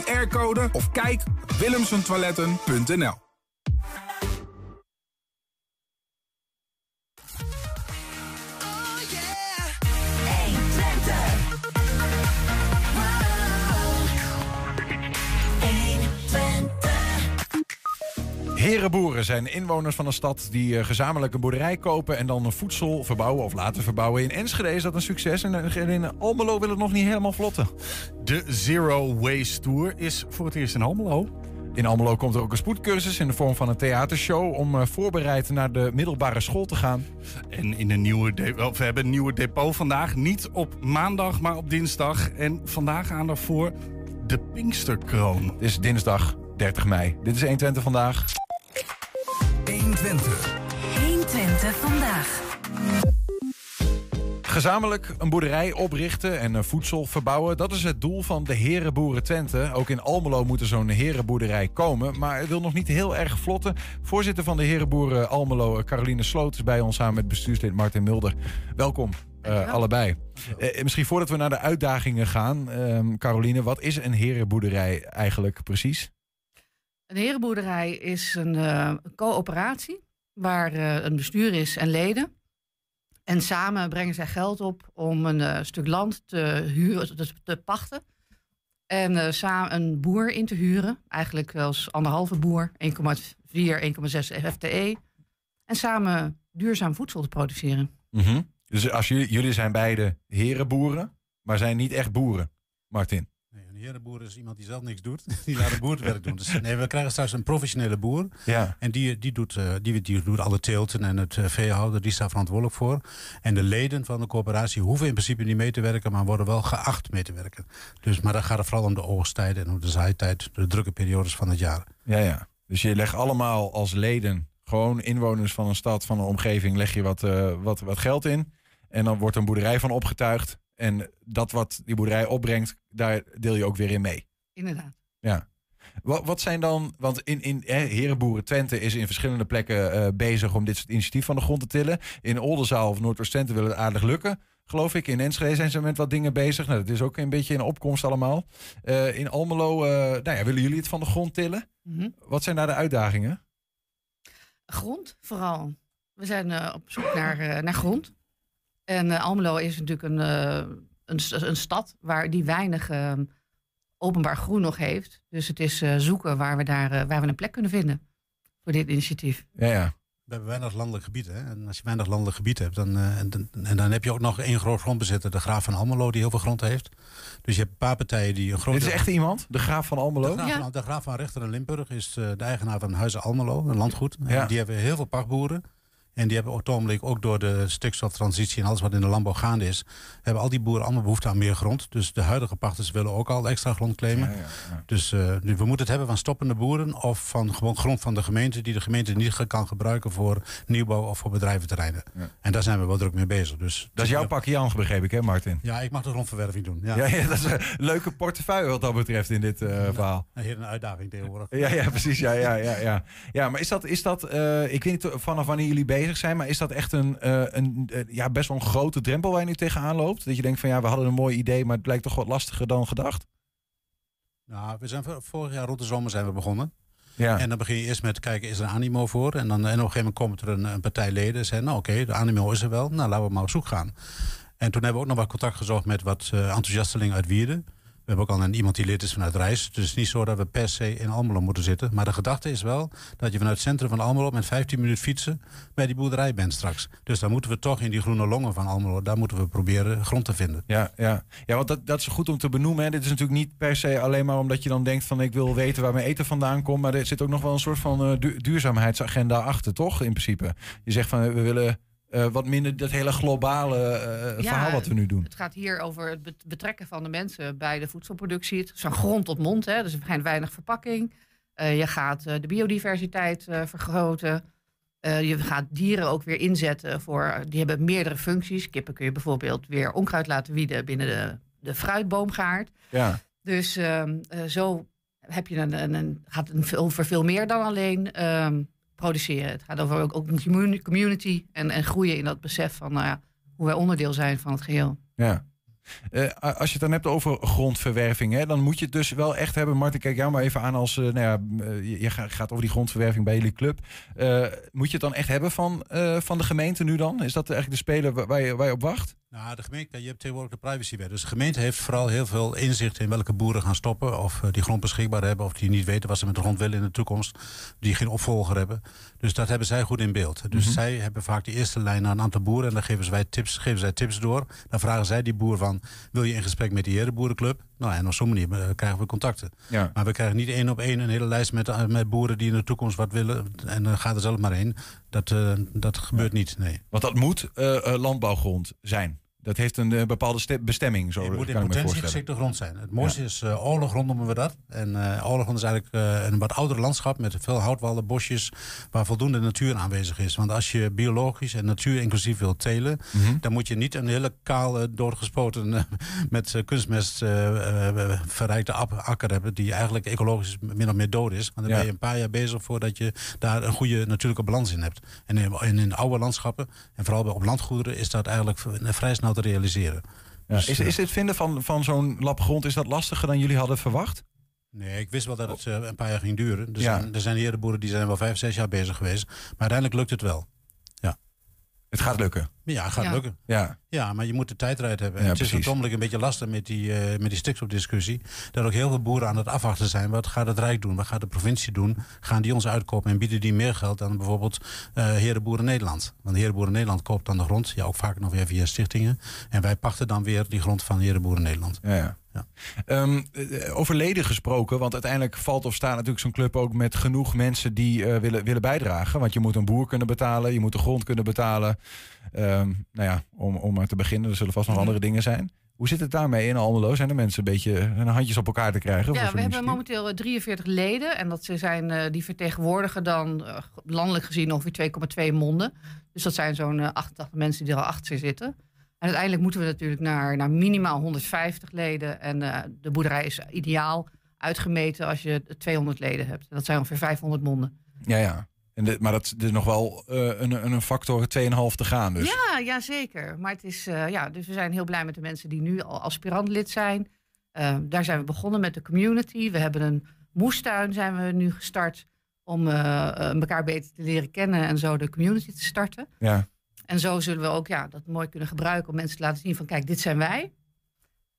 QR-code of kijk op willemsentoiletten.nl. Herenboeren zijn inwoners van een stad die eh, gezamenlijk een boerderij kopen en dan voedsel verbouwen of laten verbouwen. In Enschede is dat een succes en in Almelo wil het nog niet helemaal vlotten. De Zero Waste Tour is voor het eerst in Almelo. In Almelo komt er ook een spoedcursus in de vorm van een theatershow om uh, voorbereid naar de middelbare school te gaan. En in een nieuwe we hebben een nieuwe depot vandaag. Niet op maandag, maar op dinsdag. En vandaag aandacht voor de Pinksterkroon. Het is dinsdag 30 mei. Dit is 120 vandaag. 120. 120 vandaag. Gezamenlijk een boerderij oprichten en voedsel verbouwen. Dat is het doel van de Herenboeren Twente. Ook in Almelo moet er zo'n herenboerderij komen. Maar het wil nog niet heel erg vlotten. Voorzitter van de Herenboeren Almelo, Caroline Sloot, is bij ons samen met bestuurslid Martin Mulder. Welkom. Uh, allebei. Uh, misschien voordat we naar de uitdagingen gaan, uh, Caroline, wat is een herenboerderij eigenlijk precies? Een herenboerderij is een uh, coöperatie waar uh, een bestuur is en leden. En samen brengen zij geld op om een uh, stuk land te huren, te, te pachten. En samen een boer in te huren. Eigenlijk als anderhalve boer, 1,4, 1,6 FTE. En samen duurzaam voedsel te produceren. -hmm. Dus als jullie, jullie zijn beide herenboeren, maar zijn niet echt boeren, Martin? Een herenboer is iemand die zelf niks doet. Die laat het boerwerk doen. Dus nee, we krijgen straks een professionele boer. Ja. En die, die, doet, uh, die, die doet alle teelten en het uh, veehouden. Die staat verantwoordelijk voor. En de leden van de coöperatie hoeven in principe niet mee te werken. Maar worden wel geacht mee te werken. Dus, maar dan gaat het vooral om de oogstijden en om de zaaitijd. De drukke periodes van het jaar. Ja, ja. Dus je legt allemaal als leden, gewoon inwoners van een stad, van een omgeving, leg je wat, uh, wat, wat geld in. En dan wordt een boerderij van opgetuigd. En dat wat die boerderij opbrengt, daar deel je ook weer in mee. Inderdaad. Ja. Wat, wat zijn dan, want in, in Herenboeren Twente is in verschillende plekken uh, bezig om dit soort initiatief van de grond te tillen. In Oldenzaal of Noordoost-Twente wil het aardig lukken, geloof ik. In Enschede zijn ze met wat dingen bezig. Nou, dat is ook een beetje in opkomst allemaal. Uh, in Almelo, uh, nou ja, willen jullie het van de grond tillen? Mm -hmm. Wat zijn daar de uitdagingen? Grond vooral. We zijn op zoek naar, naar grond. En uh, Almelo is natuurlijk een, uh, een, een, stad waar die weinig uh, openbaar groen nog heeft. Dus het is uh, zoeken waar we, daar, waar we een plek kunnen vinden voor dit initiatief. Ja, ja. We hebben weinig landelijk gebied. Hè? En als je weinig landelijk gebied hebt, dan, en, en, dan heb je ook nog één groot grondbezitter, de Graaf van Almelo, die heel veel grond heeft. Dus je hebt een paar partijen die een grote... Dit is echt iemand? De Graaf van Almelo? De Graaf, ja. van, de graaf van Rechter en Limburg is de eigenaar van Huizen Almelo, een landgoed. Ja. En die hebben heel veel pachtboeren. En die hebben op het ogenblik ook door de stikstoftransitie en alles wat in de landbouw gaande is, hebben al die boeren allemaal behoefte aan meer grond. Dus de huidige pachters willen ook al extra grond claimen. Ja, ja, ja. Dus uh, we moeten het hebben van stoppende boeren of van gewoon grond van de gemeente die de gemeente niet kan gebruiken voor nieuwbouw of voor bedrijventerreinen. En daar zijn we wel druk mee bezig. Dus, dat is jouw pakje Jan, begreep ik hè Martin? Ja, ik mag de grondverwerving doen. Ja, ja, dat is een leuke portefeuille wat dat betreft in dit uh, verhaal. Een hele uitdaging tegenwoordig. Ja, ja precies. Ja, ja, ja, ja. ja maar is dat, is dat uh, ik weet niet vanaf wanneer jullie bezig zijn, maar is dat echt een, uh, een uh, ja, best wel een grote drempel waar je nu tegenaan loopt? Dat je denkt van ja, we hadden een mooi idee, maar het blijkt toch wat lastiger dan gedacht? Nou, we zijn vorig jaar rond de zomer zijn we begonnen. Ja. En dan begin je eerst met kijken, is er animo voor? En dan en op een gegeven moment komt er een, een partij leden en zeggen, nou oké, okay, de animo is er wel. Nou, laten we maar op zoek gaan. En toen hebben we ook nog wat contact gezocht met wat uh, enthousiastelingen uit Wierden. We hebben ook al een, iemand die lid is vanuit Reis. Dus het is niet zo dat we per se in Almelo moeten zitten. Maar de gedachte is wel dat je vanuit het centrum van Almelo... met 15 minuten fietsen bij die boerderij bent straks. Dus dan moeten we toch in die groene longen van Almelo... daar moeten we proberen grond te vinden. Ja, ja. ja want dat, dat is goed om te benoemen. Hè. Dit is natuurlijk niet per se alleen maar omdat je dan denkt... van ik wil weten waar mijn eten vandaan komt. Maar er zit ook nog wel een soort van du duurzaamheidsagenda achter, toch? In principe. Je zegt van we willen uh, wat minder dat hele globale uh, ja, verhaal wat we nu doen. Het gaat hier over het betrekken van de mensen bij de voedselproductie. Het is van grond tot mond, hè, dus er schijnt weinig verpakking. Uh, je gaat de biodiversiteit vergroten. je gaat dieren ook weer inzetten voor. Die hebben meerdere functies. Kippen kun je bijvoorbeeld weer onkruid laten wieden binnen de, de fruitboomgaard. Ja. Dus ehm, zo heb je een, een, een, gaat het over veel meer dan alleen. Produceren. Het gaat over ook, ook community en, en groeien in dat besef van nou ja, hoe wij onderdeel zijn van het geheel. Ja. Uh, als je het dan hebt over grondverwerving, hè, dan moet je het dus wel echt hebben. Martin, kijk jou maar even aan als uh, nou ja, je gaat over die grondverwerving bij jullie club. moet je het dan echt hebben van, van de gemeente nu dan? Is dat eigenlijk de speler waar je, waar je op wacht? Nou, de gemeente, je hebt tegenwoordig de privacywet. Dus de gemeente heeft vooral heel veel inzicht in welke boeren gaan stoppen. Of die grond beschikbaar hebben. Of die niet weten wat ze met de grond willen in de toekomst. Die geen opvolger hebben. Dus dat hebben zij goed in beeld. Dus mhm. zij hebben vaak de eerste lijn naar een aantal boeren. En dan geven, wij tips, geven zij tips door. Dan vragen zij die boer van, wil je in gesprek met die herenboerenclub? Nou, en op zo'n manier eh, krijgen we contacten. Ja. Maar we krijgen niet één op één een hele lijst met, eh, met boeren die in de toekomst wat willen. En dan gaat er zelf maar heen. Dat, uh, dat gebeurt niet, nee. Want dat moet uh, landbouwgrond zijn. Dat heeft een uh, bepaalde bestemming. Zo het moet in potentie geschikte grond zijn. Het mooiste is uh, oorlogrond noemen we dat. En uh, oorlogrond is eigenlijk een wat ouder landschap met veel houtwallen, bosjes, waar voldoende natuur aanwezig is. Want als je biologisch en natuur inclusief wilt telen, mhm. dan moet je niet een hele kale, doorgespoten met kunstmest verrijkte akker hebben, die eigenlijk ecologisch min of meer dood is. Want dan ben je een paar jaar bezig voordat je daar een goede natuurlijke balans in hebt. En in, in oude landschappen, en vooral op landgoederen, is dat eigenlijk vrij snel te realiseren. Ja, dus, is, is het vinden van, van zo'n lap grond is dat lastiger dan jullie hadden verwacht? Nee, ik wist wel dat het uh, een paar jaar ging duren. Er zijn, er zijn hier boeren die zijn wel vijf, zes jaar bezig geweest. Maar uiteindelijk lukt het wel. Het gaat lukken. Ja, het gaat lukken. Ja. ja, maar je moet de tijd eruit hebben. het is natuurlijk een beetje lastig met die, uh, met die stikstofdiscussie. Dat ook heel veel boeren aan het afwachten zijn. Wat gaat het Rijk doen? Wat gaat de provincie doen? Gaan die ons uitkopen en bieden die meer geld dan bijvoorbeeld uh, Herenboeren Nederland? Want Herenboeren Nederland koopt dan de grond. Ja, ook vaak nog weer via stichtingen. En wij pachten dan weer die grond van Herenboeren Nederland. Ja, ja. Ja. Um, over leden gesproken, want uiteindelijk valt of staat natuurlijk zo'n club ook met genoeg mensen die uh, willen, willen bijdragen. Want je moet een boer kunnen betalen, je moet de grond kunnen betalen. Um, nou ja, om, om maar te beginnen, er zullen vast nog mhm. andere dingen zijn. Hoe zit het daarmee in Almelo? Zijn de mensen een beetje hun handjes op elkaar te krijgen? Ja, we hebben momenteel 43 leden. En dat zijn, uh, die vertegenwoordigen dan uh, landelijk gezien ongeveer 2,2 monden. Dus dat zijn zo'n 88 mensen die er al achter zitten. En uiteindelijk moeten we natuurlijk naar, naar minimaal 150 leden. En uh, de boerderij is ideaal uitgemeten als je 200 leden hebt. En dat zijn ongeveer 500 monden. Ja, ja. En de, maar dat is nog wel uh, een, een factor 2,5 te gaan. Dus. Ja, ja, zeker. Maar het is, uh, ja, dus we zijn heel blij met de mensen die nu al aspirant lid zijn. daar zijn we begonnen met de community. We hebben een moestuin zijn we nu gestart om elkaar beter te leren kennen en zo de community te starten. Ja. En zo zullen we ook ja, dat mooi kunnen gebruiken om mensen te laten zien van kijk, dit zijn wij.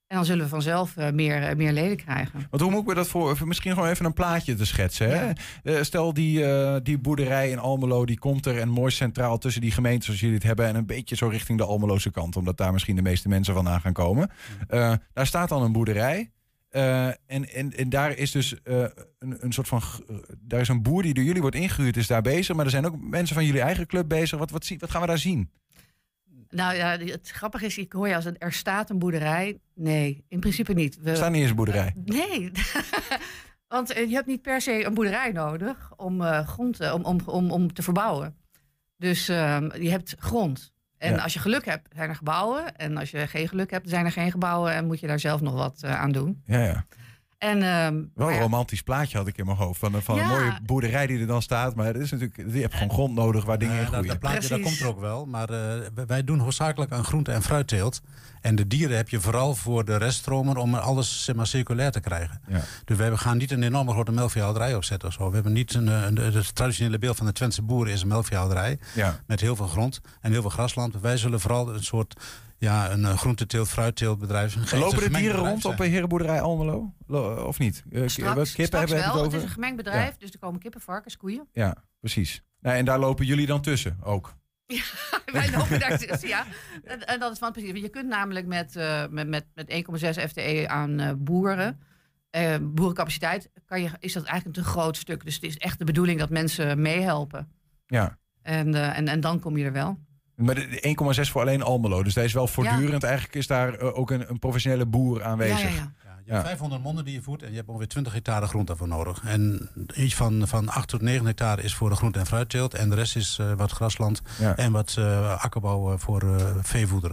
En dan zullen we vanzelf uh, meer, uh, meer leden krijgen. Want hoe moet ik me dat voor? Misschien gewoon even een plaatje te schetsen. Hè? Uh, stel die, die boerderij in Almelo, die komt er en mooi centraal tussen die gemeenten zoals jullie het hebben. En een beetje zo richting de Almeloze kant, omdat daar misschien de meeste mensen vandaan gaan komen. daar staat dan een boerderij. Uh, en, en, en daar is dus uh, een, een soort van. daar is een boer die door jullie wordt ingehuurd, is daar bezig. Maar er zijn ook mensen van jullie eigen club bezig. Wat, wat, wat gaan we daar zien? Nou ja, het grappige is, ik hoor je als het, er staat een boerderij. Nee, in principe niet. We, er staat niet eens een boerderij. Uh, nee. Want je hebt niet per se een boerderij nodig om grond om, om, om, om te verbouwen. Dus ehm, je hebt grond. En als je geluk hebt, zijn er gebouwen. En als je geen geluk hebt, zijn er geen gebouwen. En moet je daar zelf nog wat uh, aan doen. Ja, ja. En, uh, Wel een romantisch plaatje had ik in mijn hoofd. Van, van een mooie boerderij die er dan staat. Maar het is natuurlijk, je hebt gewoon grond nodig waar dingen in groeien. Dat plaatje dat komt er ook wel. Maar uh, wij doen hoofdzakelijk aan groente- en fruitteelt. En de dieren heb je vooral voor de reststromen om alles zeg maar, circulair te krijgen. Ja. Dus we gaan niet een enorme grote melkveehouderij opzetten of zo. We hebben niet een, een, het traditionele beeld van de Twentse boeren is een melkveehouderij. Ja. Met heel veel grond en heel veel grasland. Wij zullen vooral een soort ja, een uh, groenteteelt, fruitteeltbedrijf. Lopen de dieren rond op een herenboerderij Almelo? Of niet? Uh, straks, kippen hebben wel. Het, over? het is een gemengd bedrijf, dus er komen kippen, varkens, koeien. Ja, precies. Nou, en daar lopen jullie dan tussen ook? Ja, wij lopen daar tussen, ja. En, en, dat is van precies. Je kunt namelijk met, uh, met, met, met 1,6 FTE aan uh, boeren, uh, boerencapaciteit, kan je, is dat eigenlijk een te groot stuk. Dus het is echt de bedoeling dat mensen meehelpen. Ja. En, en, en dan kom je er wel. Maar 1,6 voor alleen Almelo. Dus dat is wel voortdurend. Eigenlijk is daar ook een, een professionele boer aanwezig. Ja, ja, je hebt 500 monden die je voert en je hebt ongeveer 20 hectare grond daarvoor nodig. En iets van, van 8 tot 9 hectare is voor de groente- en fruitteelt. En de rest is uh, wat grasland en wat uh, akkerbouw voor uh, veevoeder.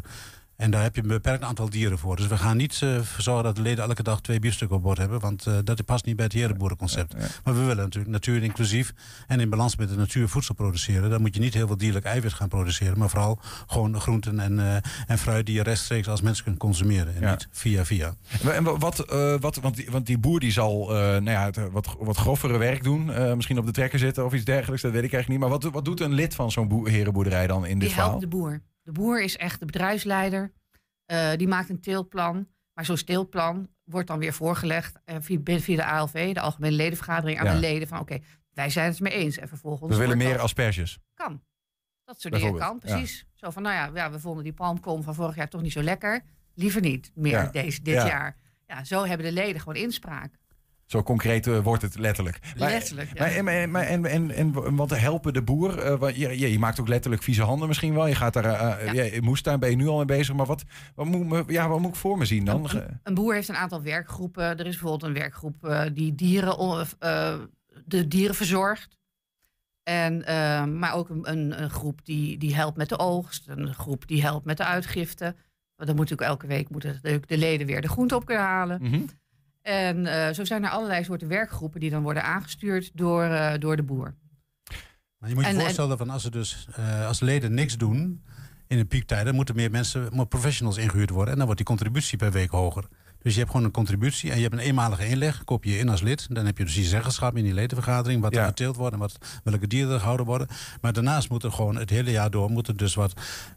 En daar heb je een beperkt aantal dieren voor. Dus we gaan niet uh, zorgen dat de leden elke dag twee biefstukken op bord hebben. Want uh, dat past niet bij het herenboerenconcept. Maar we willen natuurlijk natuur inclusief en in balans met de natuur voedsel produceren. Dan moet je niet heel veel dierlijk eiwit gaan produceren. Maar vooral gewoon groenten en, uh, en fruit die je rechtstreeks als mens kunt consumeren. En ja. niet via via. En wat, wat, want, die, want die boer die zal nou ja, het, wat, wat grovere werk doen. misschien op de trekker zitten of iets dergelijks. Dat weet ik eigenlijk niet. Maar wat, wat doet een lid van zo'n herenboerderij dan in dit die verhaal? helpt de boer. De boer is echt de bedrijfsleider. Uh, die maakt een teelplan. Maar zo'n teelplan wordt dan weer voorgelegd uh, via, via, de ALV, de Algemene Ledenvergadering, aan ja. de leden van oké, okay, wij zijn het mee eens. En vervolgens. We willen meer asperges. Kan. Dat soort dingen kan, precies. Ja. Zo van, nou ja, ja, we vonden die palmkom van vorig jaar toch niet zo lekker. Liever niet meer deze, dit jaar. Ja, zo hebben de leden gewoon inspraak. Zo concreet uh, wordt het letterlijk. Letterlijk, maar, ja. maar, maar, en, en, en, want helpen de boer, uh, je, je, je, maakt ook letterlijk vieze handen misschien wel. Je gaat daar, uh, ja. je moest daar, ben je nu al mee bezig. Maar wat, wat, moet, ja, wat moet ik voor me zien dan? Een, een boer heeft een aantal werkgroepen. Er is bijvoorbeeld een werkgroep die dieren, de dieren verzorgt. En, maar ook een, een, een, groep die, die helpt met de oogst. Een groep die helpt met de uitgifte. Want dan moet natuurlijk elke week moeten de, de leden weer de groente op kunnen halen. Mm -hmm. En uh, zo zijn er allerlei soorten werkgroepen die dan worden aangestuurd door, uh, door de boer. Maar je moet je en, voorstellen en, van als, er dus, uh, als leden niks doen in de piektijden, moeten meer mensen, meer professionals ingehuurd worden. En dan wordt die contributie per week hoger. Dus je hebt gewoon een contributie en je hebt een eenmalige inleg. Koop je in als lid. Dan heb je dus die zeggenschap in die ledenvergadering. Wat ja. er geteeld wordt en wat, welke dieren er gehouden worden. Maar daarnaast moet er gewoon het hele jaar door moet er dus wat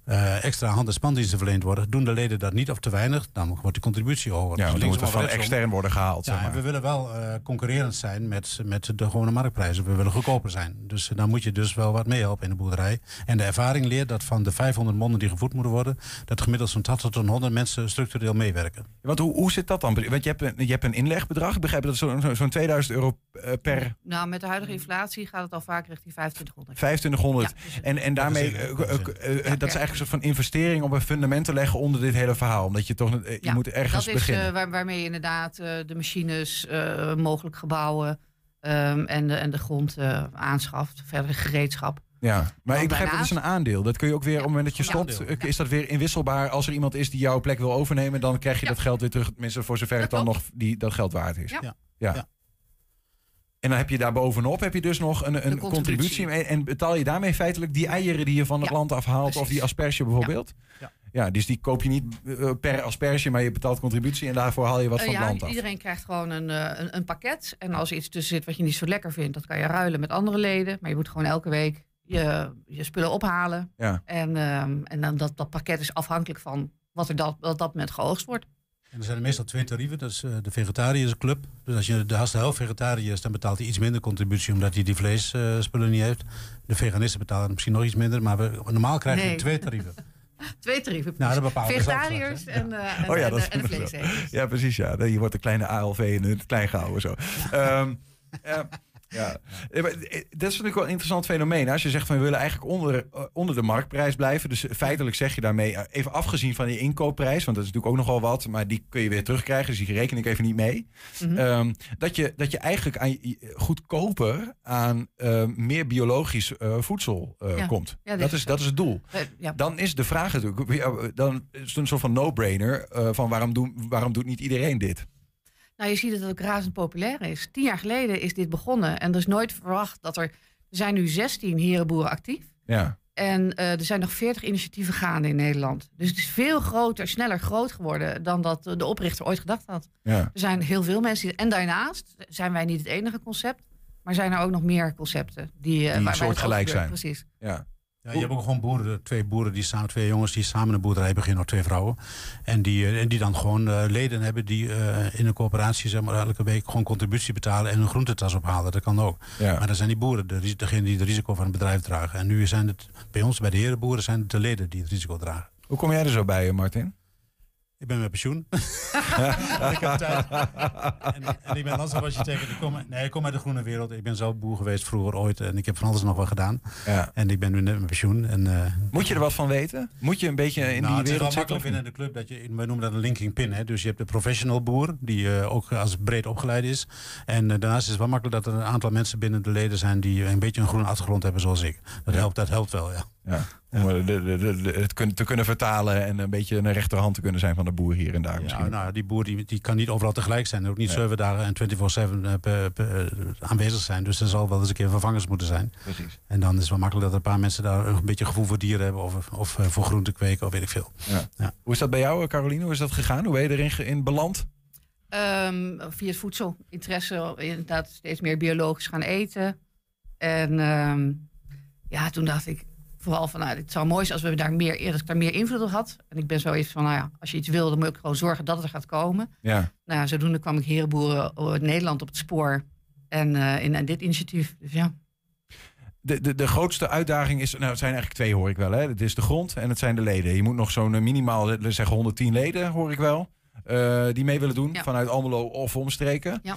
uh, extra hand- en spandiensten verleend worden. Doen de leden dat niet of te weinig, dan wordt die contributie hoger. Ja, dus dan moet er van extern worden gehaald. Ja, zeg maar. we willen wel uh, concurrerend zijn met, met de gewone marktprijzen. We willen goedkoper zijn. Dus uh, dan moet je dus wel wat meehelpen in de boerderij. En de ervaring leert dat van de 500 monden die gevoed moeten worden, dat gemiddeld zo'n 80 tot 100 mensen structureel meewerken. Want hoe, hoe zit dat dan? Want je hebt een, je hebt een inlegbedrag. Ik begrijp dat zo'n zo, zo 2000 euro uh, per. Nou, met de huidige inflatie gaat het al vaak richting 2500. 2500. Ja, dus en, en daarmee, uh, uh, dat is eigenlijk een soort van investering om een fundament te leggen onder dit hele verhaal. Omdat je toch, je ja, moet ergens dat beginnen. Dat is waar, waarmee je inderdaad de machines, mogelijk gebouwen um, en, de, en de grond aanschaft. Verder gereedschap. Ja, maar ik begrijp dat is een aandeel. Dat kun je ook weer, op het moment dat je stopt, is dat weer inwisselbaar. Als er iemand is die jouw plek wil overnemen, dan krijg je ja. dat geld weer terug. Tenminste, voor zover het dan nog die, dat geld waard is. Ja. ja. ja. En dan heb je daar bovenop heb je dus nog een, een contributie. contributie. En betaal je daarmee feitelijk die eieren die je van het land afhaalt, Precies. of die asperge bijvoorbeeld? Ja. Ja, dus die koop je niet per asperge, maar je betaalt contributie en daarvoor haal je wat van uh, het ja, land af. Iedereen krijgt gewoon een, een, een pakket. En als er iets tussen zit wat je niet zo lekker vindt, dat kan je ruilen met andere leden. Maar je moet gewoon elke week je, je spullen ophalen. Ja. En, um, en dan dat, dat pakket is afhankelijk van wat er dat, dat, dat moment geoogst wordt. En er zijn er meestal twee tarieven. Dat is uh, de vegetariërsclub. Dus als je de haast helft vegetariër is, dan betaalt hij iets minder contributie omdat hij die vleesspullen uh, niet heeft. De veganisten betalen misschien nog iets minder, maar we, normaal krijg je nee. twee tarieven. Twee tarieven. Nou, dat Vegetariërs en, uh, en, oh ja, dat en, en vleeseters. Ja, precies. Ja. Je wordt een kleine ALV in het klein gehouden. Zo. Ja. Um, uh, ja. Dat is natuurlijk wel een interessant fenomeen. Als je zegt van we willen eigenlijk onder, onder de marktprijs blijven. Dus feitelijk zeg je daarmee, even afgezien van die inkoopprijs. Want dat is natuurlijk ook nogal wat. Maar die kun je weer terugkrijgen. Dus die reken ik even niet mee. Mhm. Mm -hmm. um, dat, je, dat je eigenlijk aan, goedkoper aan uh, meer biologisch uh, voedsel uh, ja. komt. Ja, dat, is, dat is het doel. ja. Dan is de vraag natuurlijk, dan is het een soort van no-brainer. van waarom, doen, waarom doet niet iedereen dit? Nou, je ziet dat het ook razend populair is. Tien jaar geleden is dit begonnen. En er is nooit verwacht dat er... Er zijn nu 16 herenboeren actief. Ja. En uh, er zijn nog 40 initiatieven gaande in Nederland. Dus het is veel groter, sneller groot geworden... dan dat de oprichter ooit gedacht had. Ja. Er zijn heel veel mensen... Die, en daarnaast zijn wij niet het enige concept... maar zijn er ook nog meer concepten... die, uh, die waar soortgelijk zijn. Precies. Ja. Ja, je hebt ook gewoon boeren, twee boeren die samen, twee jongens die samen een boerderij beginnen, of twee vrouwen. En die, en die dan gewoon uh, leden hebben die uh, in een coöperatie zeg maar, elke week gewoon contributie betalen en een groentetas ophalen. Dat kan ook. Ja. Maar dan zijn die boeren de, degene die het risico van het bedrijf dragen. En nu zijn het bij ons, bij de herenboeren, zijn het de leden die het risico dragen. Hoe kom jij er zo bij, Martin? Ik ben met pensioen. ik heb tijd. En, en ik ben landschapsarchitect. Ik kom, nee, ik kom uit de groene wereld. Ik ben zelf boer geweest vroeger ooit. En ik heb van alles nog wat gedaan. Ja. En ik ben nu net met pensioen. En, uh, Moet je er wat van weten? Moet je een beetje in nou, die het wereld is wel makkelijk binnen de club. Dat je, we noemen dat een linking pin. Hè? Dus je hebt de professional boer. Die uh, ook als breed opgeleid is. En uh, daarnaast is het wel makkelijk dat er een aantal mensen binnen de leden zijn. Die een beetje een groene achtergrond hebben zoals ik. Dat, Ja. helpt, dat helpt wel, ja. Ja. Om eh, de, de, de, het te kunnen vertalen en een beetje een rechterhand te kunnen zijn van de boer hier en daar. Misschien. Ja, nou, die boer die, die kan niet overal tegelijk zijn. Ook niet zeven dagen en 24-7 uh, aanwezig zijn. Dus er zal wel eens een keer vervangers moeten zijn. Precies. En dan is het wel makkelijk dat een paar mensen daar een beetje gevoel voor dieren hebben. Of, of uh, voor groente kweken of weet ik veel. Ja. Ja. Hoe is dat bij jou, Caroline? Hoe is dat gegaan? Hoe ben je erin in beland? Um, via het voedsel. Interesse inderdaad steeds meer biologisch gaan eten. En um, ja, toen dacht ik vooral van, nou, het zou mooi zijn als we daar meer, als ik daar meer invloed op had. En ik ben zoiets van, nou ja, als je iets wil, dan moet ik gewoon zorgen dat het er gaat komen. Ja. Nou ja, zodoende kwam ik Herenboeren Nederland op het spoor. En uh, in, in dit initiatief, dus ja. De, de, de grootste uitdaging is, nou het zijn eigenlijk twee hoor ik wel. Hè. Het is de grond en het zijn de leden. Je moet nog zo'n eh, minimaal, zeggen 110 leden hoor ik wel. Uh, die mee willen doen vanuit Almelo of omstreken. Ja.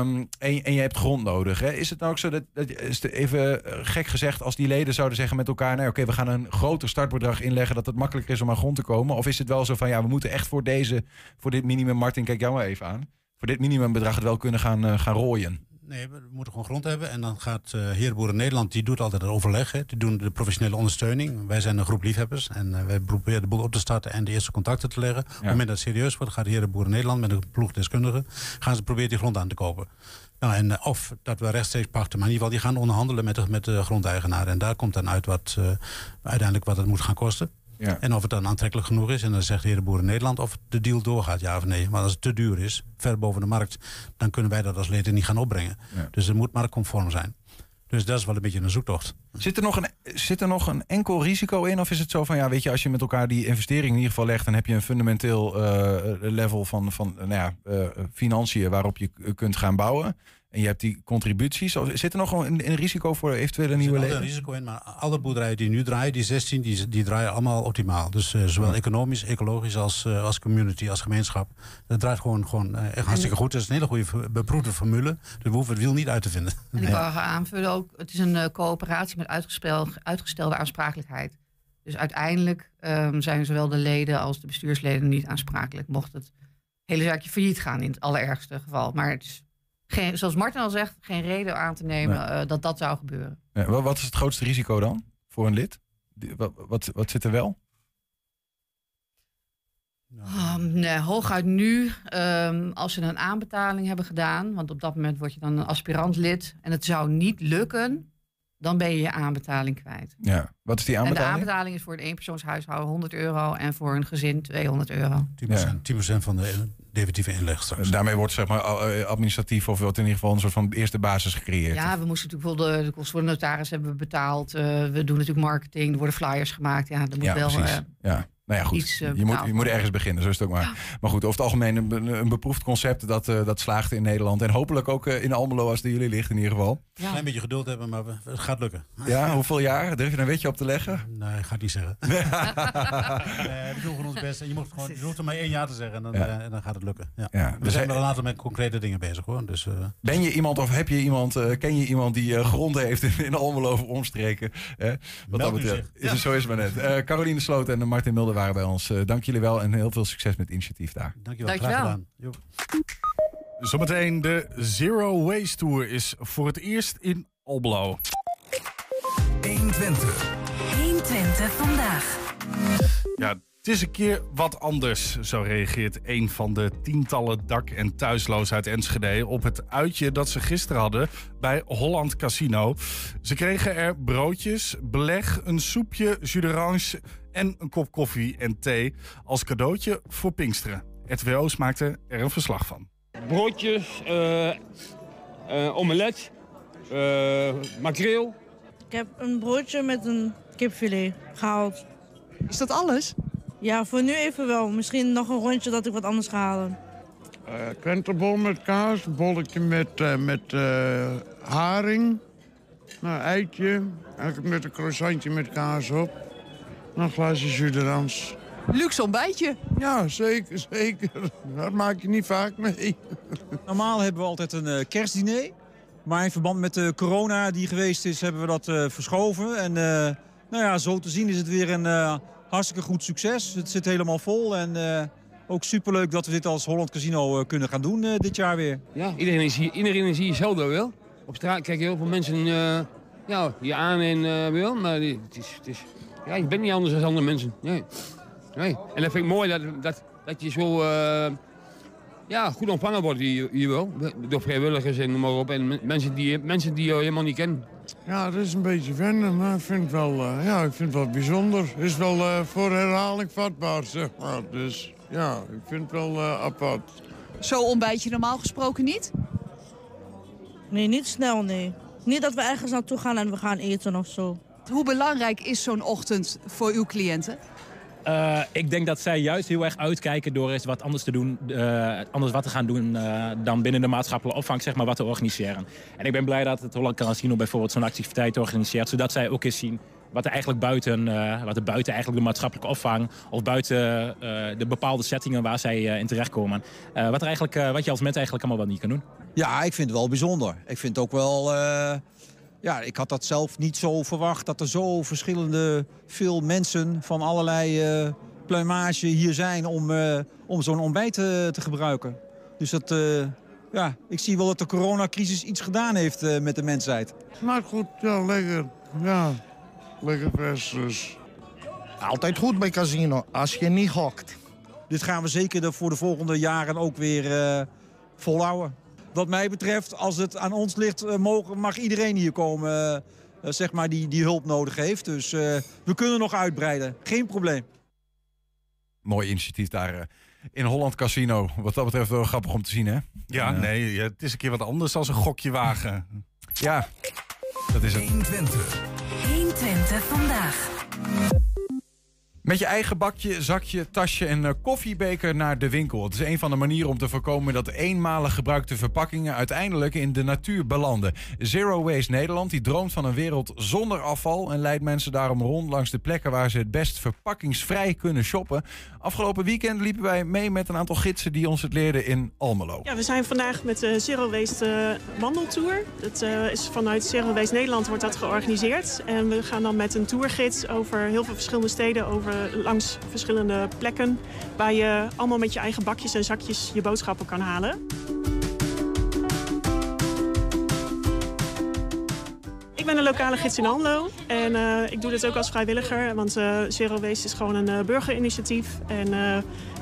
Um, en, en, je hebt grond nodig. Hè? Is het nou ook zo dat, dat is even eh, gek gezegd, als die leden zouden zeggen met elkaar: nee, oké, we gaan een groter startbedrag inleggen, dat het makkelijker is om aan grond te komen? Of is het wel zo van ja, we moeten echt voor deze, voor dit minimum, Martin, kijk jou maar even aan, voor dit minimumbedrag het wel kunnen gaan, uh, gaan rooien? Nee, we moeten gewoon grond hebben. En dan gaat uh, Heerboeren Nederland, die doet altijd het overleg. Hè. Die doen de professionele ondersteuning. Wij zijn een groep liefhebbers. En uh, wij proberen de boel op te starten en de eerste contacten te leggen. Op het moment dat het serieus wordt, gaat Heerboeren Nederland met een ploeg deskundigen... gaan ze proberen die grond aan te kopen. Nou, en, uh, of dat we rechtstreeks pachten. Maar in ieder geval, die gaan onderhandelen met de, met de grondeigenaar. En daar komt dan uit wat uiteindelijk wat het moet gaan kosten. Ja. En of het dan aantrekkelijk genoeg is. En dan zegt de heer Boer in Nederland of de deal doorgaat, ja of nee. Maar als het te duur is, ver boven de markt, dan kunnen wij dat als leden niet gaan opbrengen. Dus het moet marktconform zijn. Dus dat is wel een beetje een zoektocht. Zit er, nog een, zit er nog een enkel risico in? Of is het zo van, ja, weet je, als je met elkaar die investering in ieder geval legt... dan heb je een fundamenteel uh, level van, van nou ja, uh, financiën waarop je kunt gaan bouwen. En je hebt die contributies. Zit er nog een, een risico voor eventuele nieuwe leden? Er een risico in, maar alle boerderijen die nu draaien, die 16, die, die draaien allemaal optimaal. Dus uh, zowel economisch, ecologisch als, uh, als community, als gemeenschap. Dat draait gewoon, gewoon uh, echt hartstikke goed. Het is een hele goede beproefde formule. Dus we hoeven het wiel niet uit te vinden. En ik wil aanvullen ook, het is een coöperatie met uitgestelde, uitgestelde aansprakelijkheid. Dus uiteindelijk um, zijn zowel de leden als de bestuursleden niet aansprakelijk. Mocht het hele zaakje failliet gaan in het allerergste geval. Maar het is geen, zoals Martin al zegt, geen reden aan te nemen uh, dat dat zou gebeuren. wat is het grootste risico dan voor een lid? Wat, wat, wat zit er wel? Um, nee, hooguit nu, um, als ze een aanbetaling hebben gedaan, want op dat moment word je dan een aspirant lid en het zou niet lukken, dan ben je je aanbetaling kwijt. Ja, wat is die aanbetaling? En de aanbetaling is voor een eenpersoonshuishouden 100 euro en voor een gezin 200 euro. 10%, ja. 10 van de definitieve inleg straks. Daarmee wordt zeg maar eh, administratief of wat in ieder geval een soort van eerste basis gecreëerd. Ja, we moesten natuurlijk wel de, de kosten voor de notaris hebben betaald. Uh, we doen natuurlijk marketing, er worden flyers gemaakt. Ja, dat moet ja, wel. Uh, ja. Nou ja, goed. je, moet, je moet ergens beginnen, zo is het ook maar. Maar goed, over het algemeen een, een beproefd concept dat, uh, dat slaagt in Nederland. En hopelijk ook uh, in Almelo als die jullie ligt in ieder geval. Ja. Een klein beetje geduld hebben, maar het gaat lukken. Ja, hoeveel jaar? Durf je een beetje op te leggen? Nee, ga ik niet zeggen. nee, we doen gewoon ons best. En je, moet gewoon, je hoeft er maar één jaar te zeggen en dan, ja. uh, dan gaat het lukken. Ja. ja we zijn wel een aantal met concrete dingen bezig hoor. Dus, ben je iemand of heb je iemand, ken je iemand die grond heeft in, in Almelo of omstreken? wat dat betreft. Is zo is het maar net. Caroline Sloot en Martin Mulder waren bij ons. dank dank jullie wel en heel veel succes met het initiatief daar. Dankjewel, Dankjewel. graag gedaan. Zometeen de Zero Waste Tour is voor het eerst in Almelo. 120. 120 vandaag. Ja, het is een keer wat anders, zo reageert een van de tientallen dak- en thuisloos uit Enschede op het uitje dat ze gisteren hadden bij Holland Casino. Ze kregen er broodjes, beleg, een soepje, jus d'orange en een kop koffie en thee als cadeautje voor Pinksteren. RTWO's maakte er een verslag van. Broodjes, uh, uh, omelet, uh, makreel. Ik heb een broodje met een kipfilet gehaald. Is dat alles? Ja, voor nu even wel. Misschien nog een rondje dat ik wat anders ga halen. Uh, krentenbol met kaas, bolletje met, uh, met uh, haring, nou, eitje, eigenlijk met een croissantje met kaas op. Nog een glaasje jus Luxe ontbijtje. Ja, zeker, zeker. Dat maak je niet vaak mee. Normaal hebben we altijd een kerstdiner. Maar in verband met de corona die geweest is, hebben we dat verschoven. En nou ja, zo te zien is het weer een hartstikke goed succes. Het zit helemaal vol en uh, ook superleuk dat we dit als Holland Casino uh, kunnen gaan doen uh, dit jaar weer. Ja, iedereen is hier, iedereen is hier hetzelfde wel. Op straat kijken heel veel mensen ja, je aan en wil, maar het is, het is ja, je bent niet anders dan andere mensen. Nee. nee. En dat vind ik mooi dat, dat, dat je zo uh, ja, goed ontvangen wordt hier, hier wel. Door vrijwilligers en noem maar op. En mensen die, mensen die je helemaal niet kennen. Ja, dat is een beetje wennen, maar ik vind het wel, uh, ja, ik vind het wel bijzonder. Het is wel uh, voor herhaling vatbaar, zeg maar. Dus ja, ik vind het wel apart. Zo ontbijt je normaal gesproken niet? Nee, niet snel, nee. Niet dat we ergens naartoe gaan en we gaan eten of zo. Hoe belangrijk is zo'n ochtend voor uw cliënten? Uh, ik denk dat zij juist heel erg uitkijken door eens wat anders te doen, uh, anders wat te gaan doen uh, dan binnen de maatschappelijke opvang, zeg maar, wat te organiseren. En ik ben blij dat het Holland Casino bijvoorbeeld zo'n activiteit organiseert, zodat zij ook eens zien wat er eigenlijk buiten, wat er buiten eigenlijk de maatschappelijke opvang of buiten de bepaalde settingen waar zij in terechtkomen, wat, er eigenlijk, wat je als mens eigenlijk allemaal wel niet kan doen. Ja, ik vind het wel bijzonder. Ik vind het ook wel ja, ik had dat zelf niet zo verwacht dat er zo verschillende veel mensen van allerlei uh, pluimage hier zijn om, uh, om zo'n ontbijt te, te, gebruiken. Dus dat, ja, ik zie wel dat de coronacrisis iets gedaan heeft met de mensheid. Maar goed, ja, lekker. Ja, lekker vers dus. Altijd goed bij casino, als je niet hokt. Dit gaan we zeker voor de volgende jaren ook weer volhouden wat mij betreft, als het aan ons ligt, eh, mogen, mag iedereen hier komen eh, eh, zeg maar die, die hulp nodig heeft. Dus we kunnen nog uitbreiden. Geen probleem. Mooi initiatief daar in Holland Casino. Wat dat betreft wel grappig om te zien, hè? Ja, nee, het is een keer wat anders dan een gokje wagen. Ja, dat is het. 120. 120 vandaag. Met je eigen bakje, zakje, tasje en uh, koffiebeker naar de winkel. Het is een van de manieren om te voorkomen dat eenmalig gebruikte verpakkingen uiteindelijk in de natuur belanden. Zero Waste Nederland die droomt van een wereld zonder afval en leidt mensen daarom rond langs de plekken waar ze het best verpakkingsvrij kunnen shoppen. Afgelopen weekend liepen wij mee met een aantal gidsen die ons het leerden in Almelo. Ja, we zijn vandaag met de Zero Waste uh, wandeltour. Dat is vanuit Zero Waste Nederland wordt dat georganiseerd. En we gaan dan met een tourgids over heel veel verschillende steden over eh, langs verschillende plekken... waar je allemaal met je eigen bakjes en zakjes je boodschappen kan halen. Ik ben een lokale gids in Almelo en uh, ik doe dit ook als vrijwilliger. Want uh, Zero Waste is gewoon een burgerinitiatief. En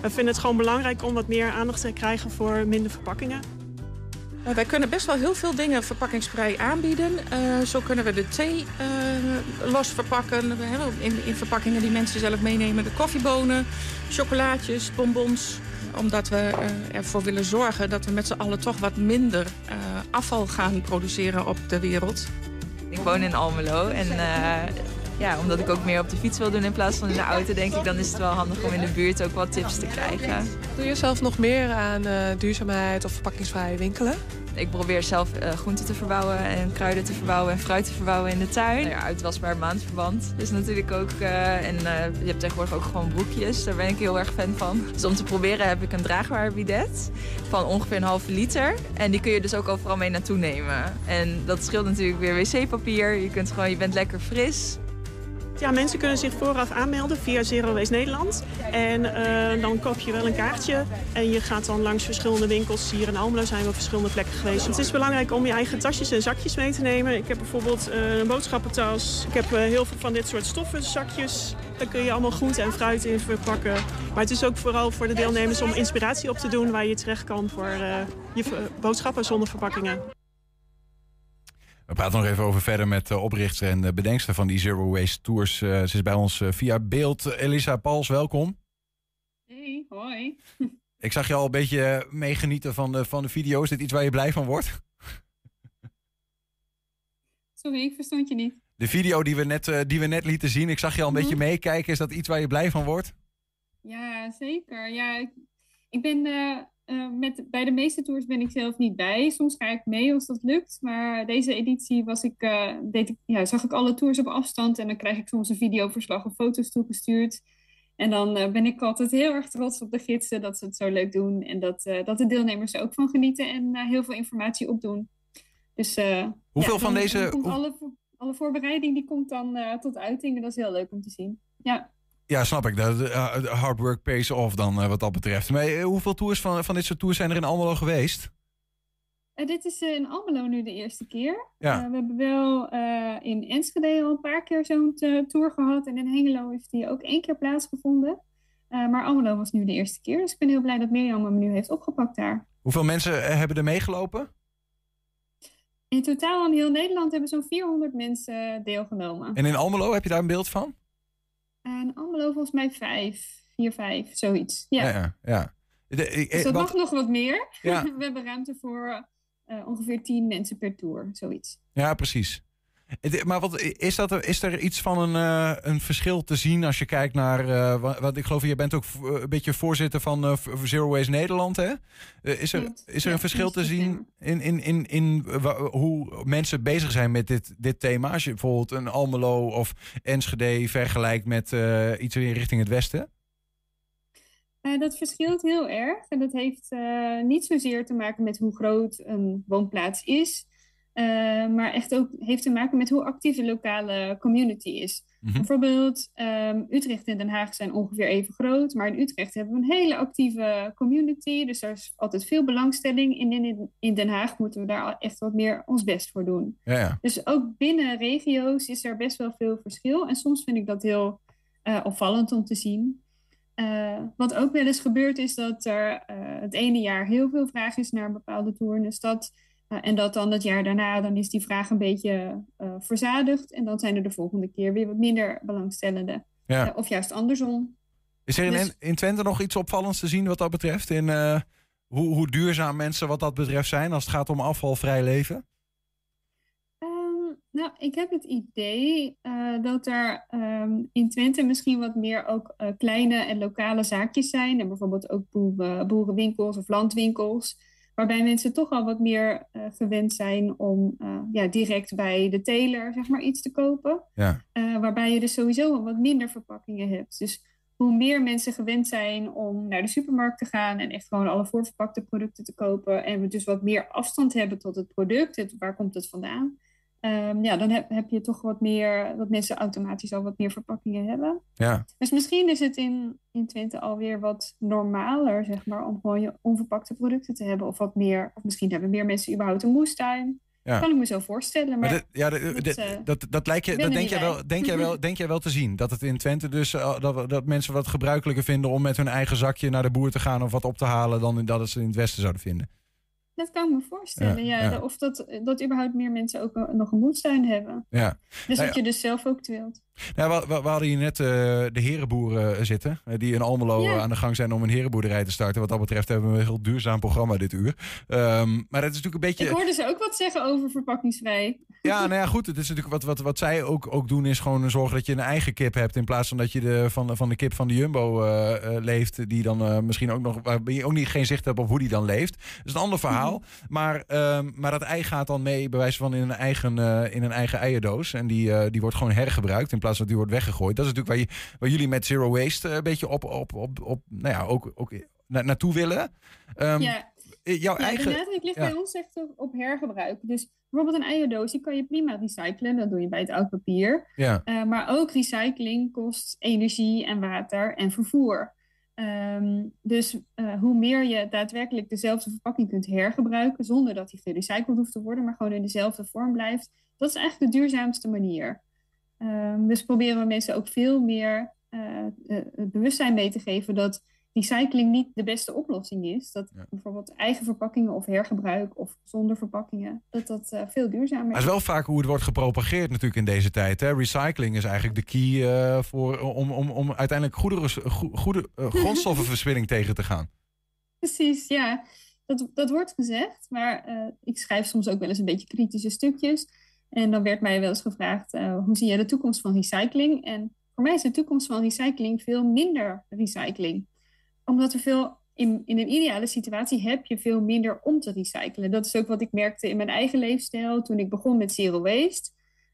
we vinden het gewoon belangrijk om wat meer aandacht te krijgen voor minder verpakkingen. Wij kunnen best wel heel veel dingen verpakkingsvrij aanbieden. Uh, zo kunnen we de thee uh, los verpakken. In, in, verpakkingen die mensen zelf meenemen. De koffiebonen, chocolaatjes, bonbons. Omdat we ervoor willen zorgen dat we met z'n allen toch wat minder afval gaan produceren op de wereld. Ik woon in Almelo en ja, omdat ik ook meer op de fiets wil doen in plaats van in de auto, denk ik, dan is het wel handig om in de buurt ook wat tips te krijgen. Doe je zelf nog meer aan uh, duurzaamheid of verpakkingsvrij winkelen? Ik probeer zelf uh, groenten te verbouwen en kruiden te verbouwen en fruit te verbouwen in de tuin. Nou ja, uitwasbaar maandverband is natuurlijk ook. Uh, en je hebt tegenwoordig ook gewoon broekjes. Daar ben ik heel erg fan van. Dus om te proberen heb ik een draagbaar bidet van ongeveer een halve liter. En die kun je dus ook overal mee naartoe nemen. En dat scheelt natuurlijk weer wc-papier. Je, kunt gewoon, je bent lekker fris. Ja, mensen kunnen zich vooraf aanmelden via Zero Waste Nederland. En uh, dan koop je wel een kaartje. En je gaat dan langs verschillende winkels. Hier in Almelo zijn we op verschillende plekken geweest. Het is belangrijk om je eigen tasjes en zakjes mee te nemen. Ik heb bijvoorbeeld uh, een boodschappentas. Ik heb uh, heel veel van dit soort stoffen zakjes. Daar kun je allemaal groente en fruit in verpakken. Maar het is ook vooral voor de deelnemers om inspiratie op te doen... waar je terecht kan voor je boodschappen zonder verpakkingen. We praten nog even over verder met de oprichter en de bedenkster van die Zero Waste Tours. Uh, ze is bij ons via beeld. Elisa Pals, welkom. Hey, hoi. Ik zag je al een beetje meegenieten van de, van de video. Is dit iets waar je blij van wordt? Sorry, ik verstond je niet. De video die we net, die we net lieten zien, ik zag je al een beetje mhm. meekijken. Is dat iets waar je blij van wordt? Ja, zeker. Ja, ik, ik ben uh, met, bij de meeste tours ben ik zelf niet bij. Soms ga ik mee als dat lukt. Maar deze editie was ik, uh, deed ik, ja, zag ik alle tours op afstand. En dan krijg ik soms een videoverslag of foto's toegestuurd. En dan uh, ben ik altijd heel erg trots op de gidsen dat ze het zo leuk doen. En dat, dat de deelnemers er ook van genieten en heel veel informatie opdoen. Dus, Hoeveel van deze... Alle, alle voorbereiding die komt dan tot uiting. En dat is heel leuk om te zien. Ja. Ja, snap ik. De, hard work pays off dan wat dat betreft. Maar hoeveel tours van, van dit soort tours zijn er in Almelo geweest? Uh, dit is uh, in Almelo nu de eerste keer. Ja. Uh, we hebben wel in Enschede al een paar keer zo'n tour gehad. En in Hengelo heeft die ook één keer plaatsgevonden. maar Almelo was nu de eerste keer. Dus ik ben heel blij dat Mirjam hem nu heeft opgepakt daar. Hoeveel mensen hebben er meegelopen? In totaal in heel Nederland hebben zo'n 400 mensen deelgenomen. En in Almelo, heb je daar een beeld van? En Almelo volgens mij vijf, vier, vijf, zoiets. Ja, ja. ja, ja. De, ik, dus dat want, mag nog wat meer. Ja. We hebben ruimte voor uh, ongeveer tien mensen per tour, zoiets. Ja, precies. Maar wat, is, dat er, is er iets van een, uh, een verschil te zien als je kijkt naar. Uh, wat, ik geloof, je bent ook een beetje voorzitter van uh, Zero Waste Nederland. Hè? is er, is er een verschil te zien in, in, in, in hoe mensen bezig zijn met dit, dit thema? Als je bijvoorbeeld een Almelo of Enschede vergelijkt met iets in richting het westen? Uh, dat verschilt heel erg. En dat heeft uh, niet zozeer te maken met hoe groot een woonplaats is. Uh, maar echt ook heeft te maken met hoe actief de lokale community is. Mm -hmm. Bijvoorbeeld um, Utrecht en Den Haag zijn ongeveer even groot. Maar in Utrecht hebben we een hele actieve community. Dus er is altijd veel belangstelling. En in, in Den Haag moeten we daar echt wat meer ons best voor doen. Ja, ja. Dus ook binnen regio's is er best wel veel verschil. En soms vind ik dat heel opvallend om te zien. Uh, wat ook wel eens gebeurt is dat er het ene jaar heel veel vraag is naar een bepaalde stad. Uh, en dat dan het jaar daarna, dan is die vraag een beetje verzadigd. En dan zijn er de volgende keer weer wat minder belangstellenden. Ja. of juist andersom. Is er in, Dus- in Twente nog iets opvallends te zien wat dat betreft? In hoe, hoe duurzaam mensen wat dat betreft zijn als het gaat om afvalvrij leven? Um, nou, ik heb het idee uh, dat er um, in Twente misschien wat meer ook uh, kleine en lokale zaakjes zijn. En bijvoorbeeld ook boeren, boerenwinkels of landwinkels. Waarbij mensen toch al wat meer uh, gewend zijn om ja, direct bij de teler zeg maar, iets te kopen. Ja. waarbij je dus sowieso wat minder verpakkingen hebt. Dus hoe meer mensen gewend zijn om naar de supermarkt te gaan en echt gewoon alle voorverpakte producten te kopen. En we dus wat meer afstand hebben tot het product. Het, waar komt het vandaan? Um, ja, dan heb, heb je toch wat meer, dat mensen automatisch al wat meer verpakkingen hebben. Ja. Dus misschien is het in, in Twente alweer wat normaler, zeg maar, om gewoon je onverpakte producten te hebben. Of wat meer, of misschien hebben meer mensen überhaupt een moestuin. Ja. Kan ik me zo voorstellen. Maar, Maar dit- ja, dit- eh, dat, dat, lijkt je, dat denk, jij wel, denk, jij wel, denk jij wel te zien. Dat het in Twente dus eh, dat, dat mensen wat gebruikelijker vinden om met hun eigen zakje naar de boer te gaan of wat op te halen dan dat het ze in het Westen zouden vinden. Dat kan ik me voorstellen, Ja, ja. ja. Of dat, dat überhaupt meer mensen ook een- nog een moestuin hebben. Ja. Dus Nou dat je dus zelf ook wilt. Nou, we, we, hadden hier net eh, de herenboeren eh, zitten. eh, die in Almelo aan de gang zijn om een herenboerderij te starten. Wat dat betreft hebben we een heel duurzaam programma dit uur. Ehm, maar het is natuurlijk een beetje... Ik hoorde ze ook wat zeggen over verpakkingsvrij. Ja, nou ja, goed. Het is natuurlijk wat, wat, wat zij ook, ook doen, is gewoon zorgen dat je een eigen kip hebt. In plaats van dat je de, van, de- van de kip van de Jumbo leeft. Die dan misschien ook nog. Waar je ook niet geen zicht hebt op hoe die dan leeft. Dat is een ander verhaal. Maar, ehm, maar dat ei gaat dan mee, bij wijze van in een eigen, in een eigen eierdoos. En die, die wordt gewoon hergebruikt. In plaats van dat die wordt weggegooid. Dat is natuurlijk waar, je, waar jullie met Zero Waste eh, een beetje op, op, op, op nou ja, ook, ook na- naartoe willen. Ehm, ja. Jouw Ja, eigen. de nadruk ligt ja. bij ons echt op, op hergebruik. Dus bijvoorbeeld een eierdoos, die kan je prima recyclen. Dat doe je bij het oud papier. Ja. Eh, maar ook recycling kost energie en water en vervoer. Ehm, dus eh, hoe meer je daadwerkelijk dezelfde verpakking kunt hergebruiken, zonder dat die gerecycled hoeft te worden, maar gewoon in dezelfde vorm blijft, dat is eigenlijk de duurzaamste manier. Ehm, dus proberen we mensen ook veel meer eh, eh, het bewustzijn mee te geven dat recycling niet de beste oplossing is. Dat bijvoorbeeld eigen verpakkingen of hergebruik of zonder verpakkingen, dat dat eh, veel duurzamer Maar het is wel vaak hoe het wordt gepropageerd natuurlijk in deze tijd. Hè? Recycling is eigenlijk de key voor, om, om, om uiteindelijk goederen, goede, grondstoffenverspilling tegen te gaan. Precies, ja. Dat, dat wordt gezegd, maar ik schrijf soms ook wel eens een beetje kritische stukjes. En dan werd mij wel eens gevraagd, eh, hoe zie jij de toekomst van recycling? En voor mij is de toekomst van recycling veel minder recycling. Omdat er veel, in, in een ideale situatie heb je veel minder om te recyclen. Dat is ook wat ik merkte in mijn eigen leefstijl. Toen ik begon met Zero Waste,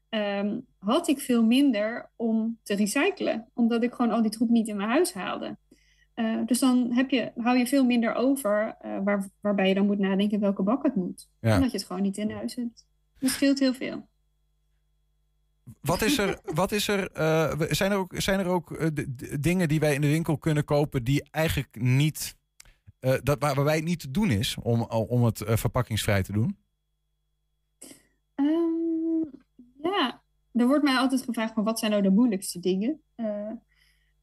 ehm, had ik veel minder om te recyclen. Omdat ik gewoon al die troep niet in mijn huis haalde. Eh, dus dan heb je, hou je veel minder over, eh, waar, waarbij je dan moet nadenken welke bak het moet. Ja. Omdat je het gewoon niet in huis hebt. Dat scheelt heel veel. Wat is er, wat is er eh, zijn er ook, zijn er ook eh, dingen die wij in de winkel kunnen kopen die eigenlijk niet uh, dat, waar, waarbij het niet te doen is om, om het verpakkingsvrij te doen? Um, ja, er wordt mij altijd gevraagd van wat zijn nou de moeilijkste dingen?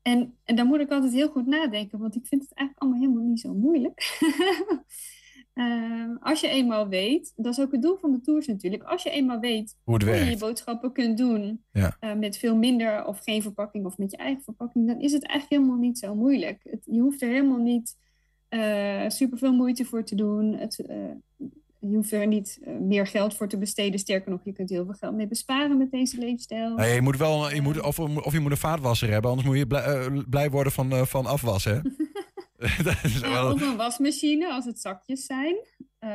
En, en dan moet ik altijd heel goed nadenken, want ik vind het eigenlijk allemaal helemaal niet zo moeilijk. uh, als je eenmaal weet, dat is ook het doel van de tours natuurlijk, als je eenmaal weet hoe, je je boodschappen kunt doen ja. uh, met veel minder of geen verpakking of met je eigen verpakking, dan is het eigenlijk helemaal niet zo moeilijk. Het, je hoeft er helemaal niet uh, super veel moeite voor te doen. Het, je hoeft er niet uh, meer geld voor te besteden. Sterker nog, je kunt heel veel geld mee besparen met deze leefstijl. Nee, je moet wel, je moet, of, of je moet een vaatwasser hebben, anders moet je blij, blij worden van, van afwassen. wel... Of een wasmachine als het zakjes zijn.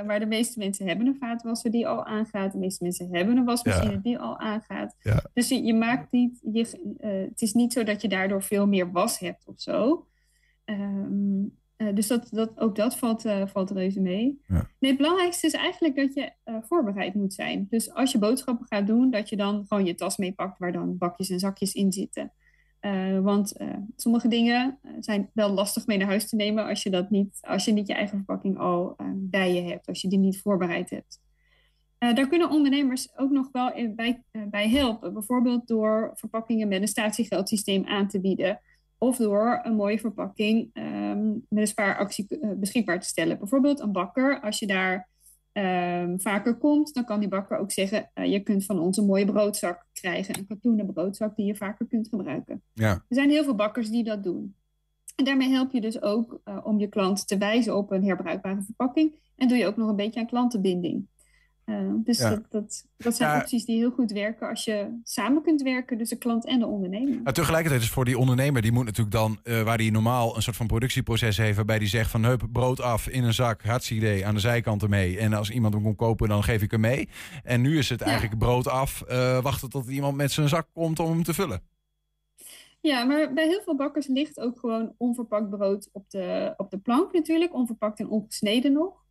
maar de meeste mensen hebben een vaatwasser die al aangaat. De meeste mensen hebben een wasmachine ja. die al aangaat. Ja. Dus je, je, maakt niet, je, het is niet zo dat je daardoor veel meer was hebt of zo. Um, uh, dus dat, dat, ook dat valt, uh, valt reuze mee. Ja. Nee, het belangrijkste is eigenlijk dat je uh, voorbereid moet zijn. Dus als je boodschappen gaat doen, dat je dan gewoon je tas meepakt waar dan bakjes en zakjes in zitten. Want sommige dingen zijn wel lastig mee naar huis te nemen als je, dat niet, als je niet je eigen verpakking al bij je hebt, als je die niet voorbereid hebt. daar kunnen ondernemers ook nog wel bij, bij helpen. Bijvoorbeeld door verpakkingen met een statiegeldsysteem aan te bieden of door een mooie verpakking um, met een spaaractie beschikbaar te stellen. Bijvoorbeeld een bakker, als je daar um, vaker komt, dan kan die bakker ook zeggen: uh, je kunt van ons een mooie broodzak krijgen, een katoenen broodzak die je vaker kunt gebruiken. Ja. Er zijn heel veel bakkers die dat doen. En daarmee help je dus ook uh, om je klant te wijzen op een herbruikbare verpakking. En doe je ook nog een beetje aan klantenbinding. Uh, dus Ja. dat, dat, dat zijn Ja. opties die heel goed werken als je samen kunt werken, dus de klant en de ondernemer. Maar tegelijkertijd is voor die ondernemer, die moet natuurlijk dan, eh, waar die normaal een soort van productieproces heeft, waarbij die zegt van hup, brood af in een zak, hartstikke idee, aan de zijkanten mee. En als iemand hem kon kopen, dan geef ik hem mee. En nu is het eigenlijk brood af, eh, wachten tot iemand met zijn zak komt om hem te vullen. Ja, maar bij heel veel bakkers ligt ook gewoon onverpakt brood op de, op de plank natuurlijk, onverpakt en ongesneden nog.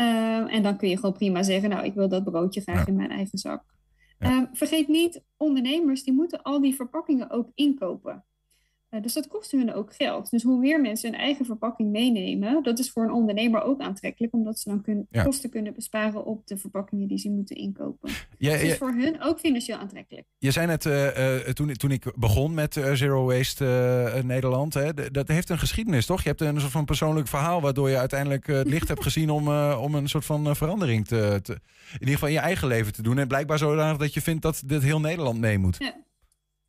Uh, en dan kun je gewoon prima zeggen, nou, ik wil dat broodje graag in mijn eigen zak. Uh, vergeet niet, ondernemers die moeten al die verpakkingen ook inkopen. Uh, dus dat kost hun ook geld. Dus hoe meer mensen hun eigen verpakking meenemen, dat is voor een ondernemer ook aantrekkelijk, omdat ze dan kun, Ja. kosten kunnen besparen op de verpakkingen die ze moeten inkopen. Ja, dus ja. is voor hun ook financieel aantrekkelijk. Je zei net, eh, eh, toen, toen ik begon met eh, Zero Waste eh, Nederland, hè, dat heeft een geschiedenis, toch? Je hebt een soort van persoonlijk verhaal waardoor je uiteindelijk eh, het licht hebt gezien om, eh, om een soort van eh, verandering te, te, in ieder geval in je eigen leven te doen. En blijkbaar zodanig dat je vindt dat dit heel Nederland mee moet. Ja,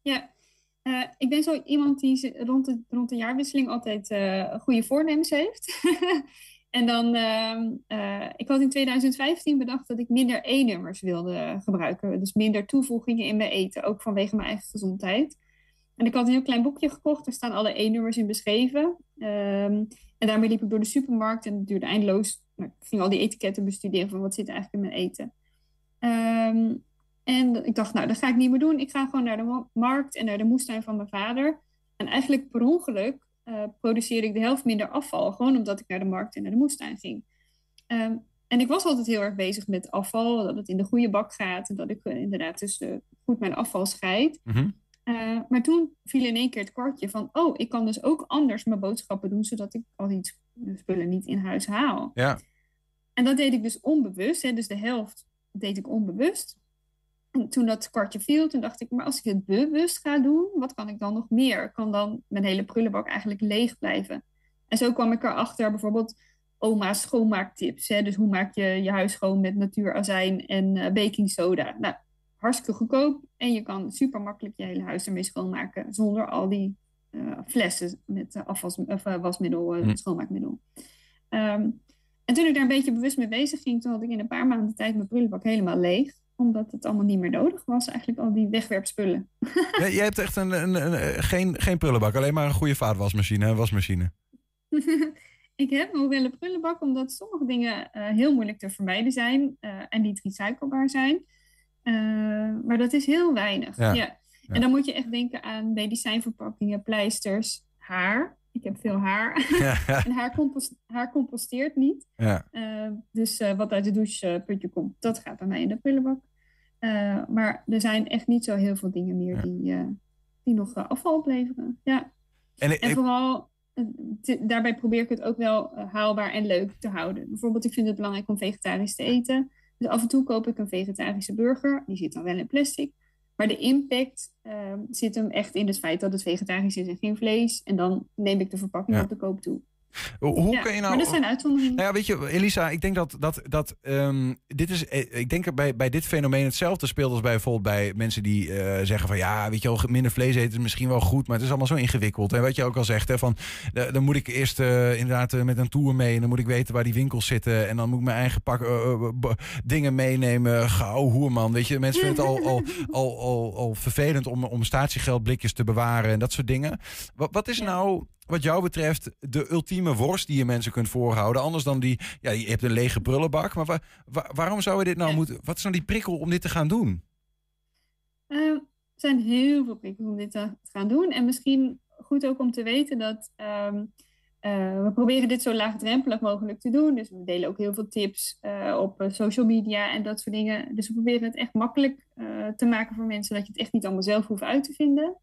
ja. Eh, ik ben zo iemand die rond de, rond jaarwisseling altijd eh, goede voornemens heeft. en dan, ehm, eh, ik had in 2015 bedacht dat ik minder E-nummers wilde gebruiken. Dus minder toevoegingen in mijn eten, ook vanwege mijn eigen gezondheid. En ik had een heel klein boekje gekocht, daar staan alle E-nummers in beschreven. Ehm, en daarmee liep ik door de supermarkt en het duurde eindeloos. Nou, ik ging al die etiketten bestuderen van wat zit eigenlijk in mijn eten. Ehm, en ik dacht, nou, dat ga ik niet meer doen. Ik ga gewoon naar de ma- markt en naar de moestuin van mijn vader. En eigenlijk per ongeluk eh produceerde ik de helft minder afval. Gewoon omdat ik naar de markt en naar de moestuin ging. Ehm, en ik was altijd heel erg bezig met afval. Dat het in de goede bak gaat. En dat ik eh, inderdaad dus goed mijn afval scheid. Eh, maar toen viel in één keer het kwartje van... oh, ik kan dus ook anders mijn boodschappen doen... zodat ik al die spullen niet in huis haal. Ja. En dat deed ik dus onbewust. Hè, dus de helft deed ik onbewust. En toen dat kwartje viel, toen dacht ik... maar als ik het bewust ga doen, wat kan ik dan nog meer? Kan dan mijn hele prullenbak eigenlijk leeg blijven? En zo kwam ik erachter bijvoorbeeld oma's schoonmaaktips. Hè? Dus hoe maak je je huis schoon met natuurazijn en eh, baking soda? Nou, hartstikke goedkoop. En je kan super makkelijk je hele huis ermee schoonmaken... zonder al die eh, flessen met eh, afwas, of, wasmiddel, Hm. schoonmaakmiddel. Ehm, en toen ik daar een beetje bewust mee bezig ging, toen had ik in een paar maanden tijd mijn prullenbak helemaal leeg. Omdat het allemaal niet meer nodig was, eigenlijk al die wegwerpspullen. Ja, jij hebt echt een, een, een- eh, geen, geen prullenbak, alleen maar een goede vaatwasmachine, een wasmachine. ik heb nog wel een prullenbak, omdat sommige dingen eh, heel moeilijk te vermijden zijn eh, en niet recyclebaar zijn. Maar dat is heel weinig. Ja. Ja. En dan moet je echt denken aan medicijnverpakkingen, pleisters, haar. Ik heb veel haar. Ja. en haar, compos- haar composteert niet. Ja. Dus wat uit de doucheputje komt, dat gaat bij mij in de prullenbak. Eh, maar er zijn echt niet zo heel veel dingen meer die, eh, die nog eh, afval opleveren. Ja. En En, ik- vooral daarbij probeer ik het ook wel haalbaar en leuk te houden. Bijvoorbeeld, ik vind het belangrijk om vegetarisch te eten. Dus af en toe koop ik een vegetarische burger. Die zit dan wel in plastic. Maar de impact uh, zit hem echt in het feit dat het vegetarisch is en geen vlees. En dan neem ik de verpakking Ja. op de koop toe. Hoe Ja, kun je nou... Maar dat zijn uitzonderingen. Nou ja, weet je, Elisa, ik denk dat, dat, dat ehm, dit is, eh, ik denk dat bij, bij dit fenomeen hetzelfde speelt als bij bijvoorbeeld bij mensen die eh, zeggen van ja, weet je wel, minder vlees eten is misschien wel goed, maar het is allemaal zo ingewikkeld. En wat je ook al zegt, hè, van dan moet ik eerst eh, inderdaad met een tour mee en dan moet ik weten waar die winkels zitten en dan moet ik mijn eigen pak, dingen meenemen. Gauw, hoerman, weet je, mensen vinden het al, al, al, al, al vervelend om, om statiegeldblikjes te bewaren en dat soort dingen. Wat, wat is nou wat jou betreft de ultieme worst die je mensen kunt voorhouden. Anders dan die, ja, je hebt een lege prullenbak. Maar wa- wa- waarom zou je dit nou moeten, wat is nou die prikkel om dit te gaan doen? Eh, er zijn heel veel prikkels om dit te gaan doen. En misschien goed ook om te weten dat ehm, eh, we proberen dit zo laagdrempelig mogelijk te doen. Dus we delen ook heel veel tips eh, op social media en dat soort dingen. Dus we proberen het echt makkelijk te maken voor mensen, dat je het echt niet allemaal zelf hoeft uit te vinden.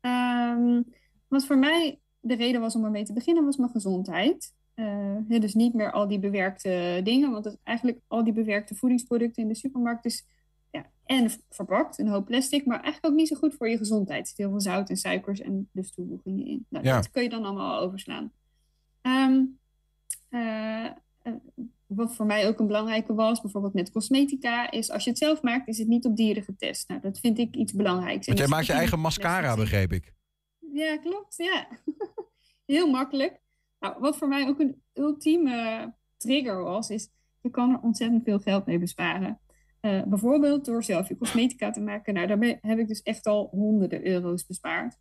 Ehm, wat voor mij de reden was om ermee te beginnen, was mijn gezondheid. Eh, dus niet meer al die bewerkte dingen, want het, eigenlijk al die bewerkte voedingsproducten in de supermarkt is ja, en verpakt, een hoop plastic, maar eigenlijk ook niet zo goed voor je gezondheid. Er zit heel veel zout en suikers en dus toevoegingen in. Nou, Ja. Dat kun je dan allemaal overslaan. Ehm, eh, eh, wat voor mij ook een belangrijke was, bijvoorbeeld met cosmetica, is als je het zelf maakt, is het niet op dieren getest. Nou, dat vind ik iets belangrijks. Want En jij maakt je eigen mascara, begreep ik. Ja, klopt. Ja. Heel makkelijk. Nou, wat voor mij ook een ultieme trigger was, is je kan er ontzettend veel geld mee besparen. Eh, bijvoorbeeld door zelf je cosmetica te maken. Nou, daarmee heb ik dus echt al honderden euro's bespaard.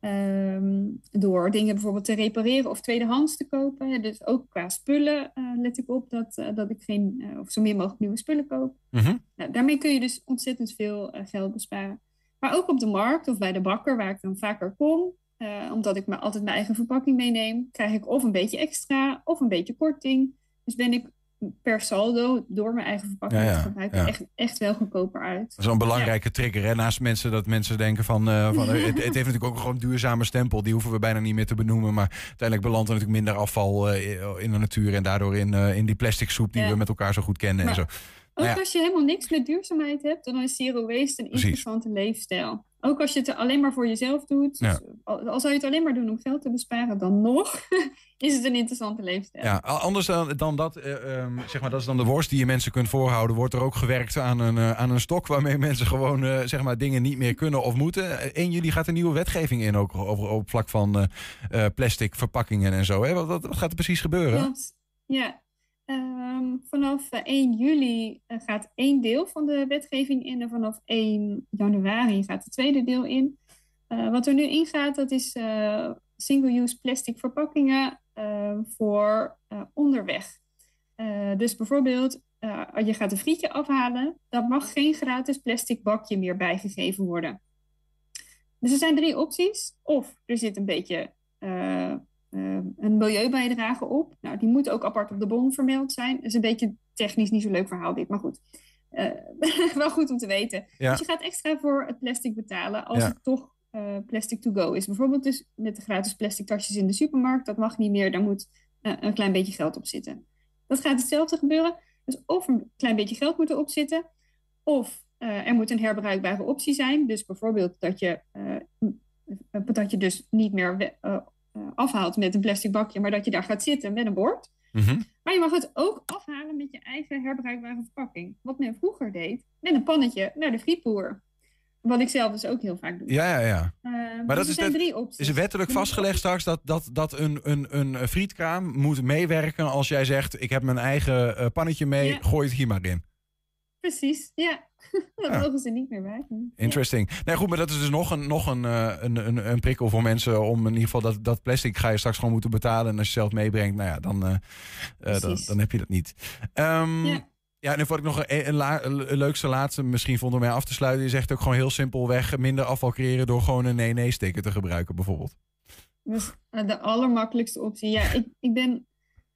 Ehm, door dingen bijvoorbeeld te repareren of tweedehands te kopen. Dus ook qua spullen eh, let ik op dat, eh, dat ik geen, of zo min mogelijk nieuwe spullen koop. Nou, daarmee kun je dus ontzettend veel geld besparen. Maar ook op de markt of bij de bakker, waar ik dan vaker kom, eh, omdat ik me altijd mijn eigen verpakking meeneem, krijg ik of een beetje extra of een beetje korting. Dus ben ik per saldo door mijn eigen verpakking Ja, ja, te gebruiken ja. echt, echt wel goedkoper uit. Dat is wel een belangrijke trigger. Hè? Naast mensen dat mensen denken van. eh, van eh, het, het heeft natuurlijk ook gewoon een duurzame stempel. Die hoeven we bijna niet meer te benoemen. Maar uiteindelijk belandt er natuurlijk minder afval in de natuur. En daardoor in, in die plastic soep die we met elkaar zo goed kennen. en zo. Ook ja, als je helemaal niks met duurzaamheid hebt, dan is zero waste een Precies. interessante leefstijl. Ook als je het alleen maar voor jezelf doet, Ja. dus al, al zou je het alleen maar doen om geld te besparen, dan nog is het een interessante leefstijl. ja, anders dan, dan dat, eh, ehm, zeg maar, dat is dan de worst die je mensen kunt voorhouden. Wordt er ook gewerkt aan een, eh, aan een stok waarmee mensen gewoon eh, zeg maar, dingen niet meer kunnen of moeten. 1 juli gaat een nieuwe wetgeving in, ook over, op vlak van plastic verpakkingen en zo. Hè? Wat, wat, wat gaat er precies gebeuren? Ja. Ehm, vanaf eh, 1 juli eh, gaat één deel van de wetgeving in en vanaf 1 januari gaat het tweede deel in. Eh, wat er nu ingaat, dat is eh, single-use plastic verpakkingen eh, voor eh, onderweg. Eh, dus bijvoorbeeld, eh, je gaat een frietje afhalen, dan mag geen gratis plastic bakje meer bijgegeven worden. Dus er zijn drie opties. Of er zit een beetje eh, eh, een milieubijdrage op. Nou, die moet ook apart op de bon vermeld zijn. Dat is een beetje technisch niet zo leuk verhaal dit, maar goed. Eh, wel goed om te weten. Ja. Dus je gaat extra voor het plastic betalen als Ja. het toch eh, plastic to go is. Bijvoorbeeld dus met de gratis plastic tasjes in de supermarkt. Dat mag niet meer, daar moet eh, een klein beetje geld op zitten. Dat gaat hetzelfde gebeuren. Dus of een klein beetje geld moet erop zitten, of er moet een herbruikbare optie zijn. Dus bijvoorbeeld dat je, dat je dus niet meer afhaalt met een plastic bakje, maar dat je daar gaat zitten met een bord. Maar je mag het ook afhalen met je eigen herbruikbare verpakking. Wat men vroeger deed, met een pannetje naar de frietboer. Wat ik zelf dus ook heel vaak doe. Ja, ja, ja. Eh, Maar dus dat er is, zijn het- drie opties. is wettelijk vastgelegd straks dat, dat, dat een, een, een frietkraam moet meewerken als jij zegt: Ik heb mijn eigen eh, pannetje mee, Ja. gooi het hier maar in. Precies, ja. dat Ja. mogen ze niet meer bij. doen. Interesting. Nee, goed, maar dat is dus nog een, nog een, eh, een, een, een prikkel voor mensen om in ieder geval dat, dat plastic ga je straks gewoon moeten betalen. En als je zelf meebrengt, nou ja, dan, eh, eh, dan, dan heb je dat niet. Ehm, Ja. ja. en dan vond ik nog een, een, la- een leukste laatste misschien vond om mij af te sluiten. Je zegt ook gewoon heel simpelweg minder afval creëren door gewoon een nee-nee-sticker te gebruiken bijvoorbeeld. De allermakkelijkste optie. Ja, ik, ik ben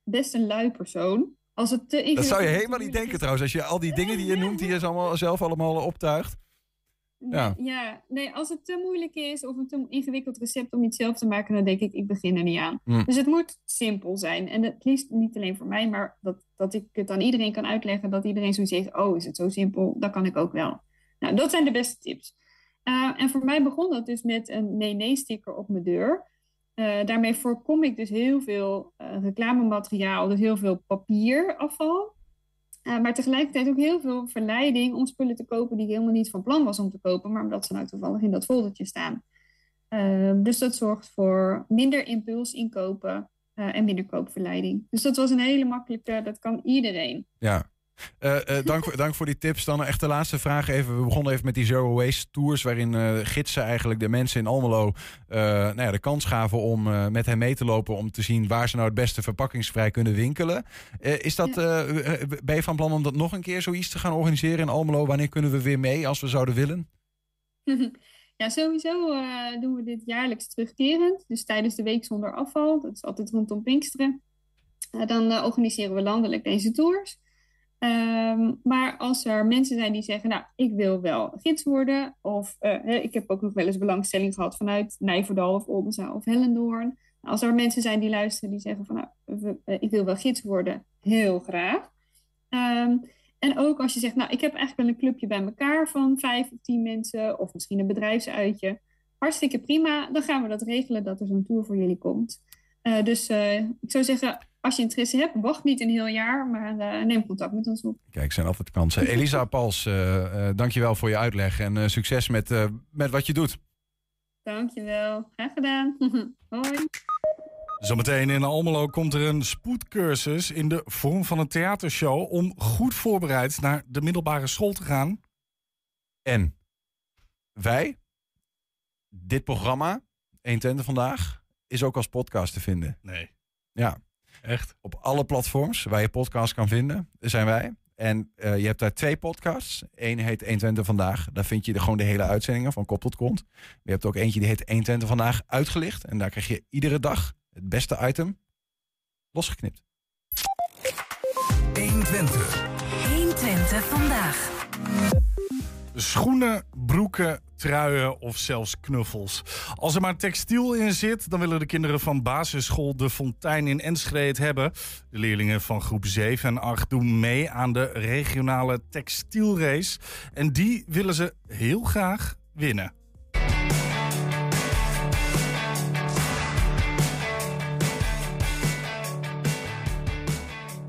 best een lui persoon. Als het te Dat zou je helemaal niet denken trouwens. Als je al die dingen die je noemt, die je allemaal zelf allemaal optuigt. Ja. ja, nee, als het te moeilijk is of een te ingewikkeld recept om iets zelf te maken, dan denk ik, ik begin er niet aan. Mm. Dus het moet simpel zijn. En het liefst niet alleen voor mij, maar dat, dat ik het aan iedereen kan uitleggen, dat iedereen zoiets heeft, oh, is het zo simpel? Dat kan ik ook wel. Nou, dat zijn de beste tips. Uh, en voor mij begon dat dus met een nee-nee-sticker op mijn deur. Uh, daarmee voorkom ik dus heel veel uh, reclamemateriaal, dus heel veel papierafval. Uh, maar tegelijkertijd ook heel veel verleiding om spullen te kopen die ik helemaal niet van plan was om te kopen, maar omdat ze nou toevallig in dat foldertje staan. Dus dat zorgt voor minder impuls inkopen en minder koopverleiding. Dus dat was een hele makkelijke, dat kan iedereen. Ja. Uh, uh, dank, dank voor die tips. Dan echt de laatste vraag even. We begonnen even met die Zero Waste Tours... waarin uh, gidsen eigenlijk de mensen in Almelo nou ja, de kans gaven... om met hen mee te lopen om te zien... waar ze nou het beste verpakkingsvrij kunnen winkelen. is dat, ben je van plan om dat nog een keer zoiets te gaan organiseren in Almelo? Wanneer kunnen we weer mee als we zouden willen? Ja, sowieso doen we dit jaarlijks terugkerend. Dus tijdens de Week Zonder Afval. Dat is altijd rondom Pinksteren. dan organiseren we landelijk deze tours... Um, maar als er mensen zijn die zeggen, nou, ik wil wel gids worden, of uh, ik heb ook nog wel eens belangstelling gehad vanuit Nijverdal of Oldenzaal of Hellendoorn. Als er mensen zijn die luisteren die zeggen van, nou, we, uh, ik wil wel gids worden, heel graag. Um, en ook als je zegt, nou, ik heb eigenlijk wel een clubje bij elkaar van vijf of tien mensen, of misschien een bedrijfsuitje. Hartstikke prima, dan gaan we dat regelen dat er zo'n tour voor jullie komt. Uh, dus ik zou zeggen, als je interesse hebt, wacht niet een heel jaar, maar uh, neem contact met ons op. Kijk, zijn altijd kansen. Elisa Pals, uh, uh, dankjewel voor je uitleg en succes met, met wat je doet. Dankjewel, graag gedaan. Hoi. Zometeen in Almelo komt er een spoedcursus in de vorm van een theatershow om goed voorbereid naar de middelbare school te gaan. En wij, dit programma, 120 vandaag, is ook als podcast te vinden. Nee. Ja, Echt? Op alle platforms waar je podcast kan vinden, zijn wij. En uh, je hebt daar twee podcasts. Eén heet 120 Vandaag. Daar vind je de, gewoon de hele uitzendingen van kop tot kont. Je hebt ook eentje die heet 120 Vandaag uitgelicht. En daar krijg je iedere dag het beste item losgeknipt. 120. 120 Vandaag. Schoenen, broeken, truien of zelfs knuffels. Als er maar textiel in zit, dan willen de kinderen van basisschool De Fontein in Enschede het hebben. De leerlingen van groep 7 en 8 doen mee aan de regionale textielrace. En die willen ze heel graag winnen.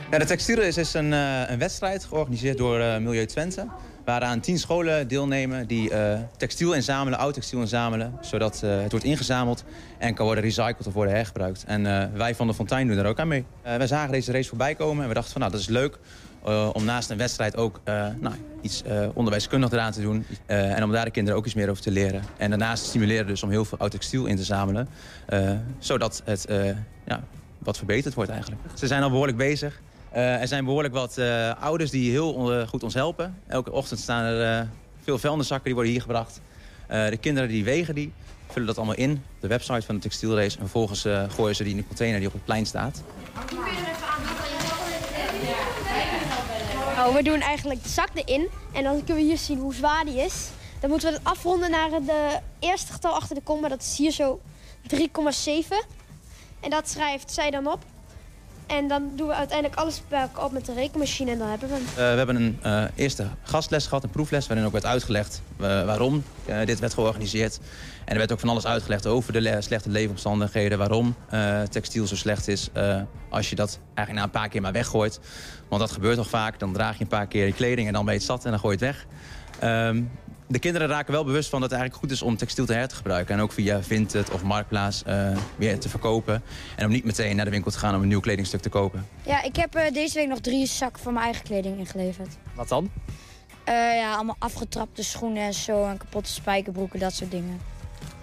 De textielrace is een, uh, een wedstrijd georganiseerd door uh, Milieu Twente waaraan tien scholen deelnemen die uh, textiel inzamelen, oud textiel inzamelen, zodat uh, het wordt ingezameld en kan worden recycled of worden hergebruikt. En uh, wij van de Fontein doen daar ook aan mee. wij zagen deze race voorbij komen en we dachten van nou dat is leuk om naast een wedstrijd ook nou, iets onderwijskundig eraan te doen en om daar de kinderen ook iets meer over te leren. En daarnaast stimuleren dus om heel veel oud textiel in te zamelen, zodat het ja, wat verbeterd wordt eigenlijk. Ze zijn al behoorlijk bezig. Uh, er zijn behoorlijk wat uh, ouders die heel uh, goed ons helpen. Elke ochtend staan er veel vuilniszakken, die worden hier gebracht. de kinderen die wegen die, vullen dat allemaal in op de website van de textielrace. En vervolgens gooien ze die in de container die op het plein staat. Oh, we doen eigenlijk de zak erin. En dan kunnen we hier zien hoe zwaar die is. Dan moeten we het afronden naar de eerste getal achter de komma. Dat is hier zo 3,7. En dat schrijft zij dan op. En dan doen we uiteindelijk alles bij elkaar op met de rekenmachine en dan hebben we hem. Uh, we hebben een uh, eerste gastles gehad, een proefles, waarin ook werd uitgelegd uh, waarom dit werd georganiseerd. En er werd ook van alles uitgelegd over de le slechte leefomstandigheden, waarom textiel zo slecht is als je dat eigenlijk na een paar keer maar weggooit. Want dat gebeurt toch vaak, dan draag je een paar keer je kleding en dan ben je het zat en dan gooi je het weg. Um, de kinderen raken wel bewust van dat het eigenlijk goed is om textiel te her te gebruiken. En ook via Vinted of Marktplaats uh, weer te verkopen. En om niet meteen naar de winkel te gaan om een nieuw kledingstuk te kopen. Ja, ik heb uh, deze week nog drie zakken van mijn eigen kleding ingeleverd. Wat dan? Uh, ja, allemaal afgetrapte schoenen en zo. En kapotte spijkerbroeken, dat soort dingen.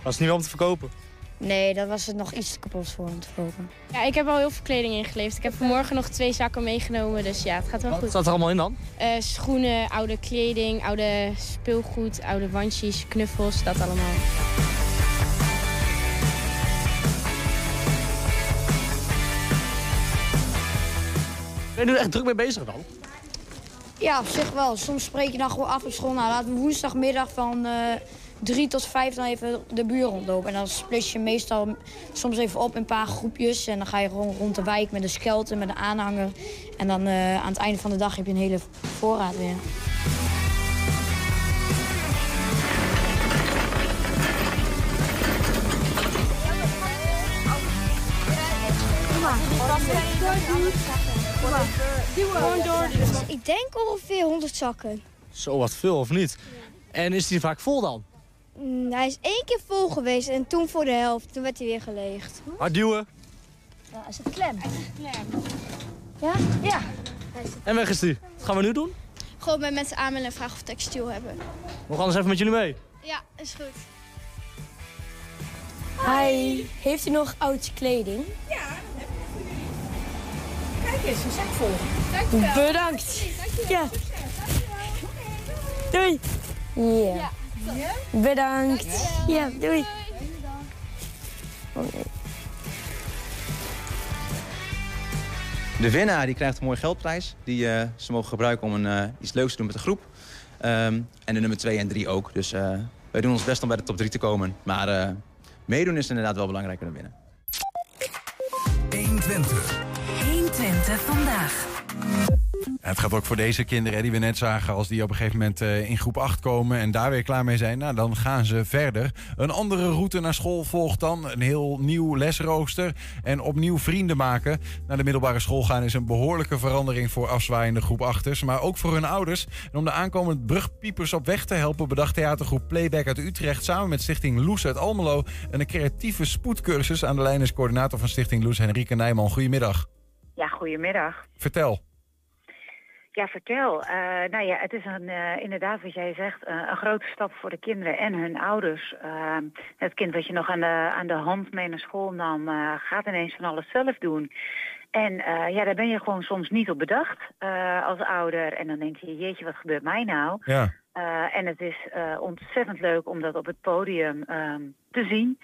Was het niet wel om te verkopen? Nee, dat was het nog iets te kapot voor om te verkopen. Ja, ik heb al heel veel kleding ingeleverd. Ik heb vanmorgen nog twee zakken meegenomen, dus ja, het gaat wel Wat goed. Wat staat er allemaal in dan? Uh, schoenen, oude kleding, oude speelgoed, oude wandjes, knuffels, dat allemaal. Ben je er echt druk mee bezig dan? Ja, op zich wel. Soms spreek je dan gewoon af op school. Nou, laten we woensdagmiddag van eh drie tot vijf dan even de buurt rondlopen. En dan split je meestal soms even op in een paar groepjes. En dan ga je gewoon rond de wijk met een skelter, met een aanhanger. En dan eh, aan het einde van de dag heb je een hele voorraad weer. Ik denk ongeveer 100 zakken. Zo wat veel of niet? En is die vaak vol dan? Mm, hij is één keer vol geweest en toen voor de helft. Toen werd hij weer geleegd. Hard duwen. Ja, is het klem? Ja? Ja. En weg is die. Wat gaan we nu doen? Gewoon bij mensen aanmelden en vragen of we textiel hebben. We gaan anders even met jullie mee. Ja, is goed. Hij heeft u nog oude kleding? Ja, Kijk eens, een zak vol. Dankjewel. Bedankt. Ja. Doei. Ja. Bedankt. Ja, doei. Oh, nee. De winnaar die krijgt een mooie geldprijs. Die eh, ze mogen gebruiken om een, eh, iets leuks te doen met de groep. Ehm, en de nummer 2 en 3 ook. Dus eh, wij doen ons best om bij de top 3 te komen. Maar eh, meedoen is inderdaad wel belangrijker dan winnen. 120. 120 vandaag. En het gaat ook voor deze kinderen die we net zagen. Als die op een gegeven moment eh, in groep 8 komen en daar weer klaar mee zijn. Nou, dan gaan ze verder. Een andere route naar school volgt dan. Een heel nieuw lesrooster. En opnieuw vrienden maken. Naar de middelbare school gaan is een behoorlijke verandering voor afzwaaiende groep 8'ers. Maar ook voor hun ouders. En om de aankomende brugpiepers op weg te helpen... bedacht theatergroep Playback uit Utrecht... samen met Stichting Loes uit Almelo... een creatieve spoedcursus. Aan de lijn is coördinator van Stichting Loes, Henrike Nijman. Goedemiddag. Ja, goedemiddag. Vertel. Ja, vertel. Eh, nou ja, het is een, eh, inderdaad wat jij zegt, eh, een grote stap voor de kinderen en hun ouders. Het kind wat je nog aan de, aan de hand mee naar school nam, gaat ineens van alles zelf doen. En ja, daar ben je gewoon soms niet op bedacht als ouder. En dan denk je, jeetje, wat gebeurt mij nou? Ja. En het is ontzettend leuk om dat op het podium ehm, te zien.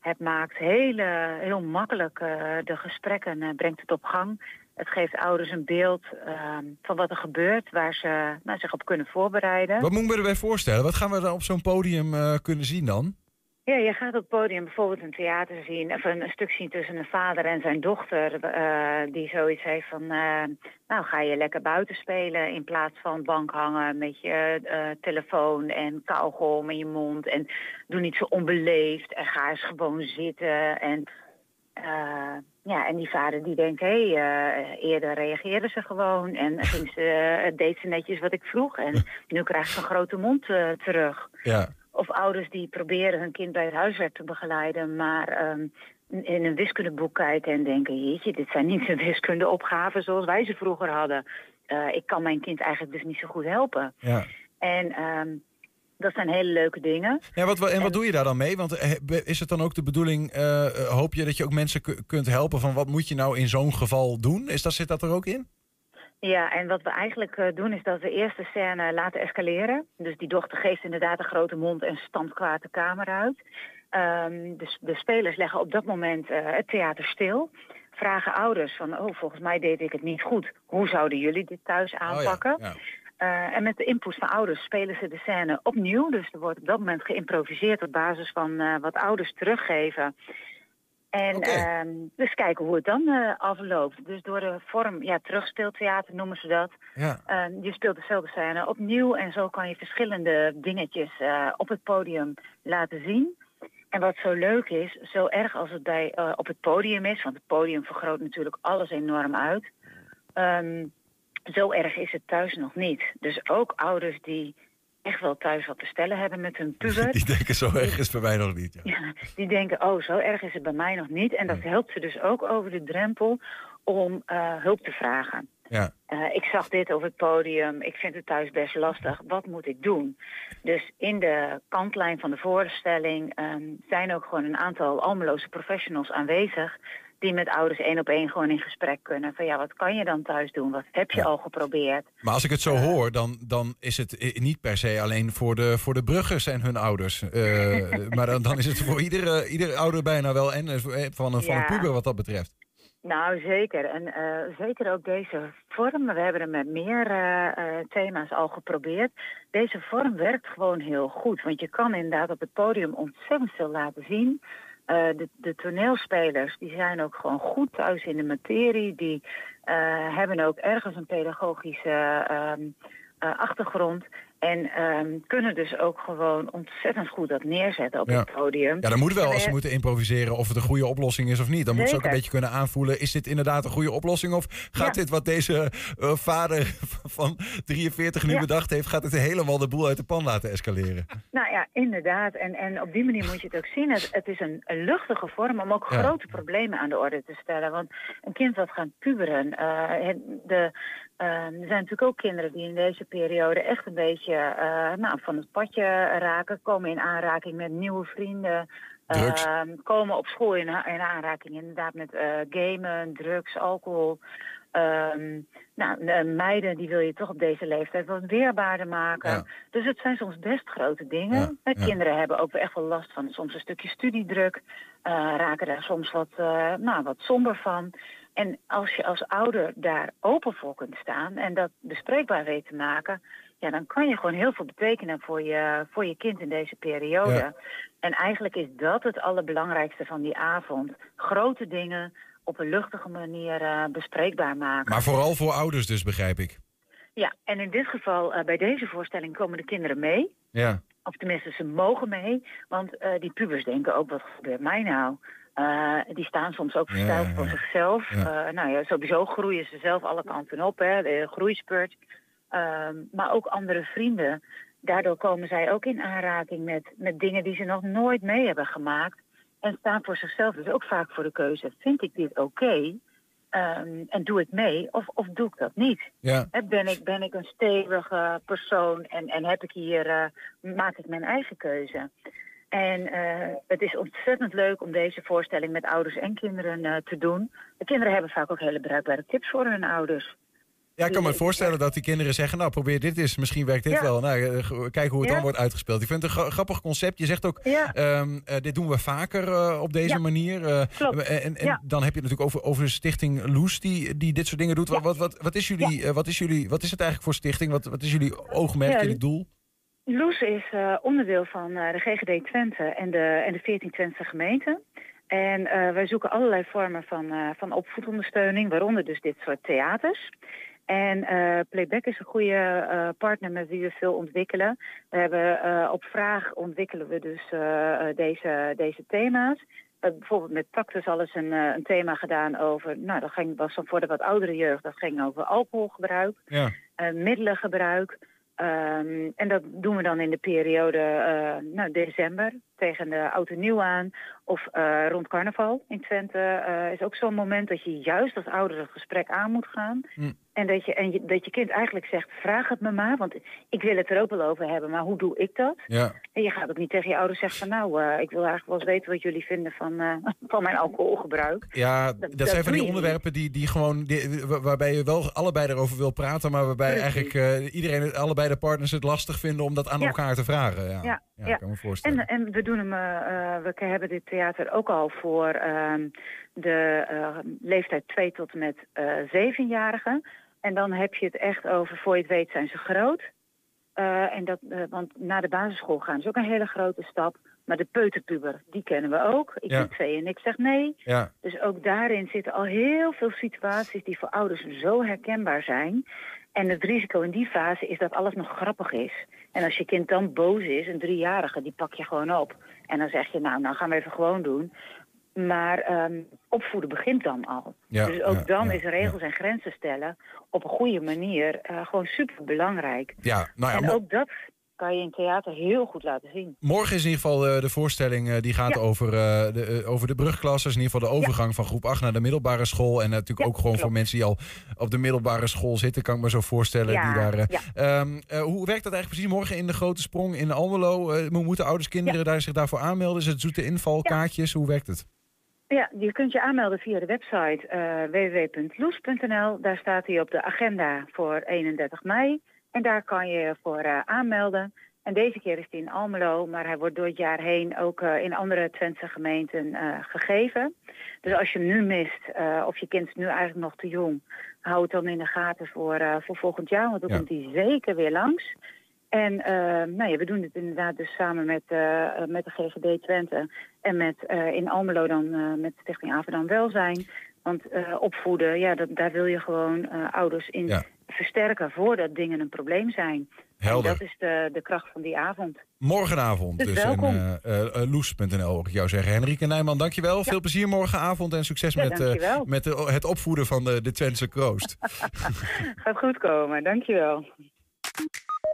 Het maakt hele, heel makkelijk de gesprekken, brengt het op gang. Het geeft ouders een beeld ehm, van wat er gebeurt, waar ze nou, zich op kunnen voorbereiden. Wat moet ik me erbij voorstellen? Wat gaan we dan op zo'n podium eh, kunnen zien dan? Ja, je gaat op het podium bijvoorbeeld een theater zien, of een, een stuk zien tussen een vader en zijn dochter, eh, die zoiets heeft van, eh, nou ga je lekker buiten spelen in plaats van bank hangen met je telefoon en kauwgom in je mond en doe niet zo onbeleefd en ga eens gewoon zitten en eh, ja, en die vader die denkt, hé, hey, eh, eerder reageerde ze gewoon en ging ze, eh, deed ze netjes wat ik vroeg en nu krijgt ze een grote mond terug. Ja. Of ouders die proberen hun kind bij het huiswerk te begeleiden, maar ehm, in een wiskundeboek kijken en denken, jeetje, dit zijn niet de wiskundeopgaven zoals wij ze vroeger hadden. Ik kan mijn kind eigenlijk dus niet zo goed helpen. Ja. En ehm, dat zijn hele leuke dingen. Ja, wat, en wat doe je daar dan mee? Want eh, is het dan ook de bedoeling, eh, hoop je dat je ook mensen ku- kunt helpen van wat moet je nou in zo'n geval doen? Is dat, zit dat er ook in? Ja, en wat we eigenlijk doen is dat we eerst de scène laten escaleren. Dus die dochter geeft inderdaad een grote mond en stampt kwaad de kamer uit. Ehm, de, de spelers leggen op dat moment het theater stil. Vragen ouders van, oh, volgens mij deed ik het niet goed. Hoe zouden jullie dit thuis aanpakken? Eh, en met de input van ouders spelen ze de scène opnieuw. Dus er wordt op dat moment geïmproviseerd op basis van eh, wat ouders teruggeven. En ehm, dus kijken hoe het dan eh, afloopt. Dus door de vorm, ja, terugspeeltheater noemen ze dat. Ja. Eh, je speelt dezelfde scène opnieuw en zo kan je verschillende dingetjes op het podium laten zien. En wat zo leuk is, zo erg als het bij, op het podium is, want het podium vergroot natuurlijk alles enorm uit. ehm, zo erg is het thuis nog niet. Dus ook ouders die echt wel thuis wat te stellen hebben met hun puber. Die denken zo erg is bij mij nog niet. Ja. Ja, die denken, oh, zo erg is het bij mij nog niet. En dat helpt ze dus ook over de drempel om eh, hulp te vragen. Ja. Eh, ik zag dit op het podium, ik vind het thuis best lastig, wat moet ik doen? Dus in de kantlijn van de voorstelling ehm, zijn ook gewoon een aantal Almeloze professionals aanwezig... die met ouders één op één gewoon in gesprek kunnen. Van ja, wat kan je dan thuis doen? Wat heb je al geprobeerd? Maar als ik het zo hoor, dan, dan is het niet per se alleen voor de, voor de bruggers en hun ouders. Eh, maar dan, dan is het voor iedere, iedere ouder bijna wel en eh, van een, van een puber wat dat betreft. Nou, zeker. En eh, zeker ook deze vorm. We hebben er met meer eh, eh, thema's al geprobeerd. Deze vorm werkt gewoon heel goed. Want je kan inderdaad op het podium ontzettend veel laten zien. Eh, de, toneelspelers die zijn ook gewoon goed thuis in de materie. Die eh, hebben ook ergens een pedagogische ehm, eh, achtergrond. En ehm, kunnen dus ook gewoon ontzettend goed dat neerzetten op Ja. het podium. Ja, dan moet wel als ze we- moeten improviseren of het een goede oplossing is of niet. Dan moeten ze ook een beetje kunnen aanvoelen, is dit inderdaad een goede oplossing? Of gaat Ja. dit wat deze eh, vader van 43 nu Ja. bedacht heeft, gaat het helemaal de boel uit de pan laten escaleren? Nou ja, inderdaad. En, en op die manier moet je het ook zien. Het, het is een, een luchtige vorm om ook grote problemen aan de orde te stellen. Want een kind dat gaat puberen... eh, de, eh, er zijn natuurlijk ook kinderen die in deze periode echt een beetje eh, nou, van het padje raken. Komen in aanraking met nieuwe vrienden. Drugs. eh, komen op school in, in aanraking inderdaad met eh, gamen, drugs, alcohol. Ehm, nou, de meiden die wil je toch op deze leeftijd wat weerbaarder maken. Ja. Dus het zijn soms best grote dingen. Ja, Eh, ja. Kinderen hebben ook echt wel last van soms een stukje studiedruk. raken daar soms wat, nou, wat somber van. En als je als ouder daar open voor kunt staan en dat bespreekbaar weet te maken, ja, dan kan je gewoon heel veel betekenen voor je, voor je kind in deze periode. Ja. En eigenlijk is dat het allerbelangrijkste van die avond. Grote dingen op een luchtige manier eh, bespreekbaar maken. Maar vooral voor ouders dus, begrijp ik. Ja, en in dit geval, eh, bij deze voorstelling komen de kinderen mee. Ja. Of tenminste, ze mogen mee. Want eh, die pubers denken ook, wat gebeurt mij nou? Eh, die staan soms ook ja, voor ja. zichzelf. Ja. Eh, nou ja, sowieso groeien ze zelf alle kanten op, hè, de groeispurt. Ehm, maar ook andere vrienden. Daardoor komen zij ook in aanraking met, met dingen die ze nog nooit mee hebben gemaakt. En staan voor zichzelf dus ook vaak voor de keuze. Vind ik dit oké? Ehm, en doe ik mee of, of doe ik dat niet? Ja. Ben ik, ben ik een stevige persoon en, en heb ik hier, eh, maak ik mijn eigen keuze? En eh, het is ontzettend leuk om deze voorstelling met ouders en kinderen eh, te doen. De kinderen hebben vaak ook hele bruikbare tips voor hun ouders. Ja, ik kan me voorstellen dat die kinderen zeggen, nou probeer dit eens, misschien werkt dit Ja. wel. Nou, eh, kijk hoe het Ja. dan wordt uitgespeeld. Ik vind het een gra- grappig concept. Je zegt ook, Ja. ehm, eh, dit doen we vaker eh, op deze manier. Eh, Klopt. En, en dan heb je het natuurlijk over, over de stichting Loes die, die dit soort dingen doet. Wat, wat, wat, wat, is jullie, eh, wat, is jullie, wat is het eigenlijk voor stichting? Wat, wat is jullie oogmerk, jullie doel? Loes is eh, onderdeel van eh, de GGD Twente en de, en de 14 Twentse gemeenten. En eh, wij zoeken allerlei vormen van, van opvoedondersteuning, waaronder dus dit soort theaters. En Playback is een goede partner met wie we veel ontwikkelen. We hebben op vraag ontwikkelen we dus deze, deze thema's. We hebben bijvoorbeeld met Tactus al eens een, een thema gedaan over, nou dat ging, was dan voor de wat oudere jeugd, dat ging over alcoholgebruik Ja. middelengebruik. Ehm, en dat doen we dan in de periode eh, nou, december tegen de oud en nieuw aan. Of eh, rond carnaval in Twente eh, is ook zo'n moment dat je juist als ouder het gesprek aan moet gaan. Hm. En, dat je, en je, dat je kind eigenlijk zegt, vraag het me maar, want ik wil het er ook wel over hebben, maar hoe doe ik dat? Ja. En je gaat ook niet tegen je ouders zeggen van nou, eh, ik wil eigenlijk wel eens weten wat jullie vinden van, van mijn alcoholgebruik. Ja, dat, dat zijn van die onderwerpen die, die gewoon, die- wa- waarbij je wel allebei erover wil praten, maar waarbij Precies. eigenlijk iedereen, allebei de partners het lastig vinden om dat aan Ja. elkaar te vragen. Ja, Ja, ja, kan me voorstellen. En, en we doen hem, eh, eh, we hebben dit theater ook al voor ehm, de eh, leeftijd 2 tot en met eh zevenjarigen. En dan heb je het echt over, voor je het weet zijn ze groot. En dat, want naar de basisschool gaan is ook een hele grote stap. Maar de peuterpuber, die kennen we ook. Ik Ja. twee en ik zeg nee. Ja. Dus ook daarin zitten al heel veel situaties die voor ouders zo herkenbaar zijn. En het risico in die fase is dat alles nog grappig is. En als je kind dan boos is, een driejarige, die pak je gewoon op. En dan zeg je, nou, nou gaan we even gewoon doen. Maar ehm, opvoeden begint dan al. Ja, dus ook ja, dan ja, is regels en grenzen stellen op een goede manier eh, gewoon super belangrijk. Ja, nou ja, en ook dat kan je in theater heel goed laten zien. Morgen is in ieder geval eh, de voorstelling eh, die gaat Ja. over, eh, de, eh, over de brugklassers. In ieder geval de overgang van groep 8 naar de middelbare school. En natuurlijk ook gewoon voor mensen die al op de middelbare school zitten, kan ik me zo voorstellen. Die daar, eh, ehm, eh, hoe werkt dat eigenlijk precies morgen in de grote sprong in Almelo? Eh, mo- moeten ouders, kinderen daar zich daarvoor aanmelden? Is het zoete invalkaartjes? Hoe werkt het? Ja, je kunt je aanmelden via de website eh www.loes.nl. Daar staat hij op de agenda voor 31 mei. En daar kan je je voor eh, aanmelden. En deze keer is die in Almelo, maar hij wordt door het jaar heen ook eh, in andere Twentse gemeenten eh, gegeven. Dus als je hem nu mist, of je kind is nu eigenlijk nog te jong, hou het dan in de gaten voor, voor volgend jaar, want dan Ja. komt hij zeker weer langs. En nou ja, we doen dit inderdaad dus samen met, met de GGD Twente en met in Almelo dan met Stichting Averdam Welzijn. Want eh, opvoeden, ja, dat, daar wil je gewoon eh, ouders in Ja. versterken voordat dingen een probleem zijn. Helder. En dat is de, de kracht van die avond. Morgenavond Dus dus. En, eh, Loes.nl hoor ik jou zeggen. Henrike Nijman, dankjewel. Veel plezier morgenavond en succes Ja, met, eh, met de- het opvoeden van de, de Twentse kroost. Gaat goed komen, dankjewel.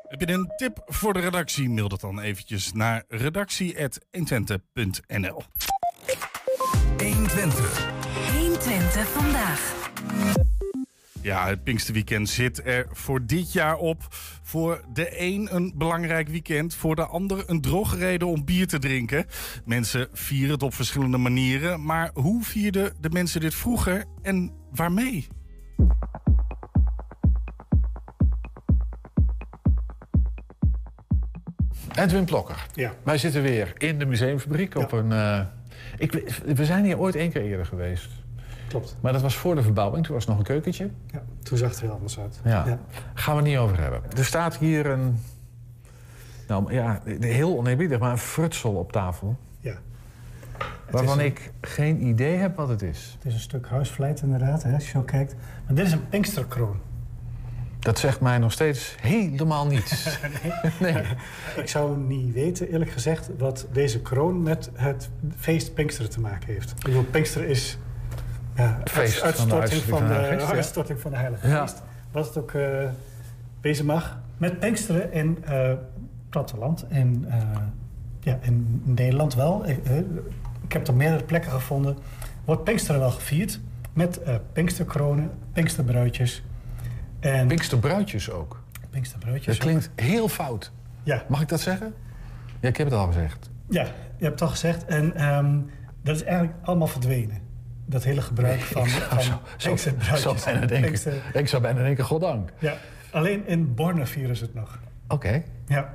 Heb je een tip voor de redactie? Mail dat dan eventjes naar redactie.120.nl 120. 120 vandaag. Ja, het Pinksterweekend zit er voor dit jaar op. Voor de een een belangrijk weekend, voor de ander een droge reden om bier te drinken. Mensen vieren het op verschillende manieren, maar hoe vierden de mensen dit vroeger en waarmee? Edwin Plokker. Ja. Wij zitten weer in de museumfabriek op een... eh, ik, we zijn hier ooit één keer eerder geweest. Klopt. Maar dat was voor de verbouwing. Toen was het nog een keukentje. Ja, toen zag het er heel anders uit. Ja. Gaan we het niet over hebben. Er staat hier een... Nou ja, heel oneerbiedig, maar een frutsel op tafel. Ja. Waarvan een- ik geen idee heb wat het is. Het is een stuk huisvleit inderdaad, hè, als je zo kijkt. Maar dit is een Pinksterkroon. Dat zegt mij nog steeds helemaal niets. nee. Ik zou niet weten, eerlijk gezegd, wat deze kroon met het feest Pinksteren te maken heeft. Ik bedoel, Pinksteren is ja, Het feest uitstorting van de, Heilige Geest, ja. uitstorting van de Heilige. Geest. Wat het ook eh, wezen mag. Met Pinksteren in eh platteland en eh, ja, in Nederland wel. Ik, eh, ik heb op meerdere plekken gevonden. Wordt Pinksteren wel gevierd met eh Pinksterkronen, Pinksterbruidjes. En Pinksterbruidjes ook. Pinksterbruidjes Dat ook. klinkt heel fout. Ja. Mag ik dat zeggen? Ja, ik heb het al gezegd. Ja, je hebt het al gezegd. En ehm, dat is eigenlijk allemaal verdwenen. Dat hele gebruik van, Ik zou zo, bijna denken, Pinkster- ik zou bijna denken, goddank. Ja, alleen in Borne vieren ze het nog. Oké. Ja.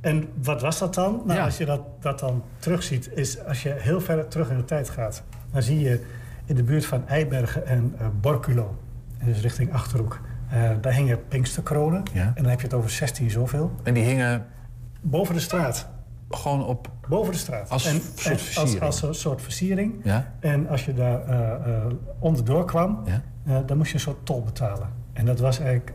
En wat was dat dan? Nou, Ja. als je dat, dat dan terugziet, is als je heel ver terug in de tijd gaat, dan zie je in de buurt van Eibergen en eh, Borculo, dus richting Achterhoek, eh, daar hingen Pinksterkronen. Ja. En dan heb je het over 16 zoveel. En die hingen Boven de straat. gewoon op... Boven de straat. Als en, soort en versiering. Als, als een soort versiering. Ja? En als je daar eh, eh, onderdoor kwam, Ja? eh, dan moest je een soort tol betalen. En dat was eigenlijk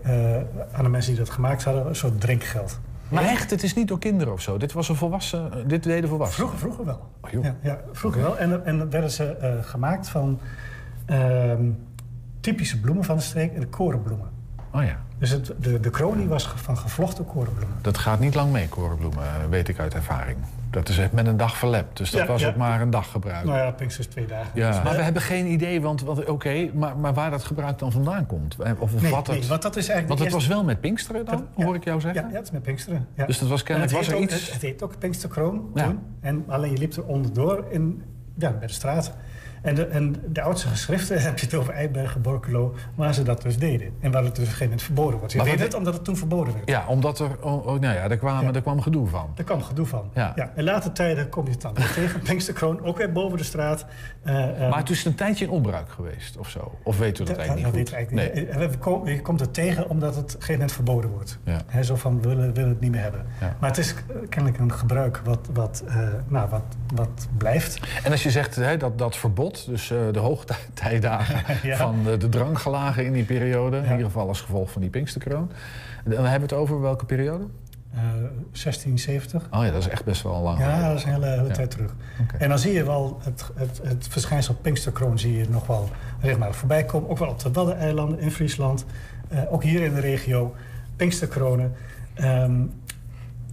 aan de mensen die dat gemaakt hadden een soort drinkgeld. Maar echt, het is niet door kinderen of zo. Dit was een volwassen... Dit deden volwassenen. Vroeger, vroeger wel. Oh, joh. Ja, ja, vroeger wel. En, en dan werden ze gemaakt van ehm, typische bloemen van de streek en de korenbloemen. Oh ja. Dus het, de, de kronie was van gevlochten korenbloemen. Dat gaat niet lang mee, korenbloemen, weet ik uit ervaring. Dat is echt met een dag verlept. Dus dat Ja, was ja. ook maar een dag gebruik. Nou ja, Pinkster is twee dagen. Ja, Dus, maar we hebben geen idee, want oké, maar, maar waar dat gebruik dan vandaan komt. Eh, Of Nee, wat het, nee, want dat is eigenlijk want het was wel met Pinksteren dan, Ja. hoor ik jou zeggen? Ja, ja, het is met Pinksteren. Ja. Dus dat was kennelijk- was heet er ook- iets- Het, het heet ook Pinksterkroon Ja. toen. En alleen je liep er onderdoor in, ja, bij de straat. En de, en de oudste geschriften, heb je het over Eibergen, Borculo, waar ze dat dus deden. En waar het dus op een gegeven moment verboden wordt. Weet wat- het omdat het toen verboden werd. Ja, omdat er, oh, oh, nou ja, er, kwam, er kwam gedoe van. Daar kwam gedoe van. Ja. Ja. In later tijden kom je het dan weer tegen. Pinksterkroon, ook weer boven de straat. Eh, eh, Maar het is een tijdje in onbruik geweest of zo. Of weten we dat dat, eigenlijk dat niet weet goed? ik eigenlijk niet. Je komt het tegen omdat het op een gegeven moment verboden wordt. Ja. Zo van, we willen, willen het niet meer hebben. Ja. Maar het is kennelijk een gebruik wat, wat, eh, nou, wat, wat blijft. En als je zegt hè, dat, dat verbod, dus eh, de hoogtijdagen Ja. van de, de in die periode, in ieder geval als gevolg van die Pinksterkroon. Dan hebben we het over welke periode? Eh 1670. Oh ja, dat is echt best wel lang. Ja, dat is een hele, hele Ja. tijd terug. En dan zie je wel het, het, het verschijnsel Pinksterkroon zie je nog wel regelmatig voorbij komen. Ook wel op de Waddeneilanden in Friesland. Eh, ook hier in de regio. Pinksterkronen. Ehm,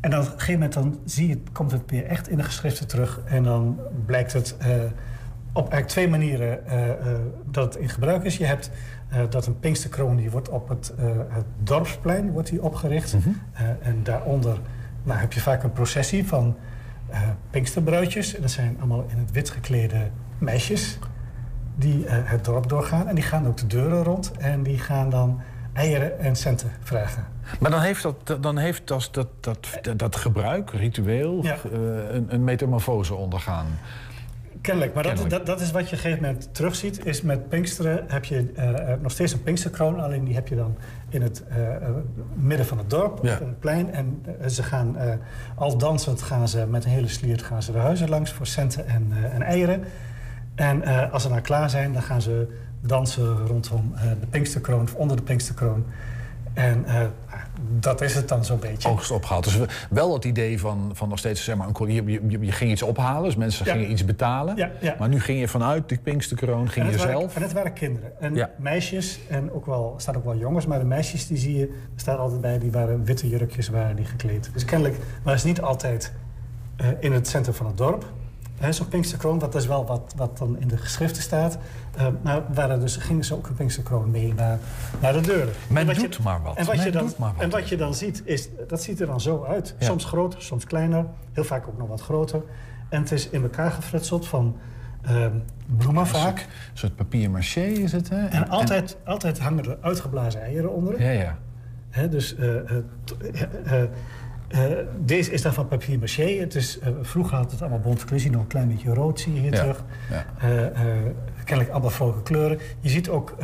en dan op een gegeven moment dan zie je, komt het weer echt in de geschriften terug. En dan blijkt het eh, op eigenlijk twee manieren eh, eh, dat het in gebruik is. Je hebt eh, dat een Pinksterkroon die wordt op het, het dorpsplein wordt die opgericht. Eh, en daaronder nou, heb je vaak een processie van Pinksterbruidjes. En dat zijn allemaal in het wit geklede meisjes die het dorp doorgaan. En die gaan ook de deuren rond. En die gaan dan eieren en centen vragen. Maar dan heeft dat, dan heeft dat, dat, dat, dat, gebruik, ritueel, Ja. een, een metamorfose ondergaan. Kennelijk, maar dat, Kennelijk. dat, dat is wat je op een gegeven moment terugziet. Is met Pinksteren heb je eh, eh, nog steeds een Pinksterkroon. Alleen die heb je dan in het eh, midden van het dorp, Ja. op het plein. En ze gaan al dansend gaan ze met een hele sliert gaan ze de huizen langs voor centen en, en eieren. En als ze dan klaar zijn, dan gaan ze dansen rondom de Pinksterkroon of onder de Pinksterkroon. En dat is het dan zo'n beetje. Oogst opgehaald. Dus wel het idee van, van nog steeds, zeg maar, een, je, je, je ging iets ophalen, dus mensen Ja. gingen iets betalen. Ja, ja. Maar nu ging je vanuit die Pinksterkroon, ging je zelf. Waren, en het waren kinderen. En meisjes, en ook wel, staan ook wel jongens, maar de meisjes die zie je, er staat altijd bij, die waren witte jurkjes waren die gekleed. Dus kennelijk waren ze niet altijd eh, in het centrum van het dorp. Hè, Zo'n Pinksterkroon, dat is wel wat, wat dan in de geschriften staat. Eh, maar waren dus, gingen ze ook een Pinksterkroon mee naar, naar de deuren. Men En doet maar wat. En wat, Men je dan, doet maar wat. en wat je dan ziet, is, dat ziet er dan zo uit. Ja. Soms groter, soms kleiner. Heel vaak ook nog wat groter. En het is in elkaar gefritseld van ehm, bloemen vaak. Een soort papier maché is het, hè? En altijd, altijd hangen er uitgeblazen eieren onder. Ja, ja. Dus eh, eh, deze is dan van papier maché. Het is, eh, vroeger had het allemaal je nog een klein beetje rood zie je hier Ja, terug. ja. Eh, kennelijk allemaal vrolijke kleuren. Je ziet ook,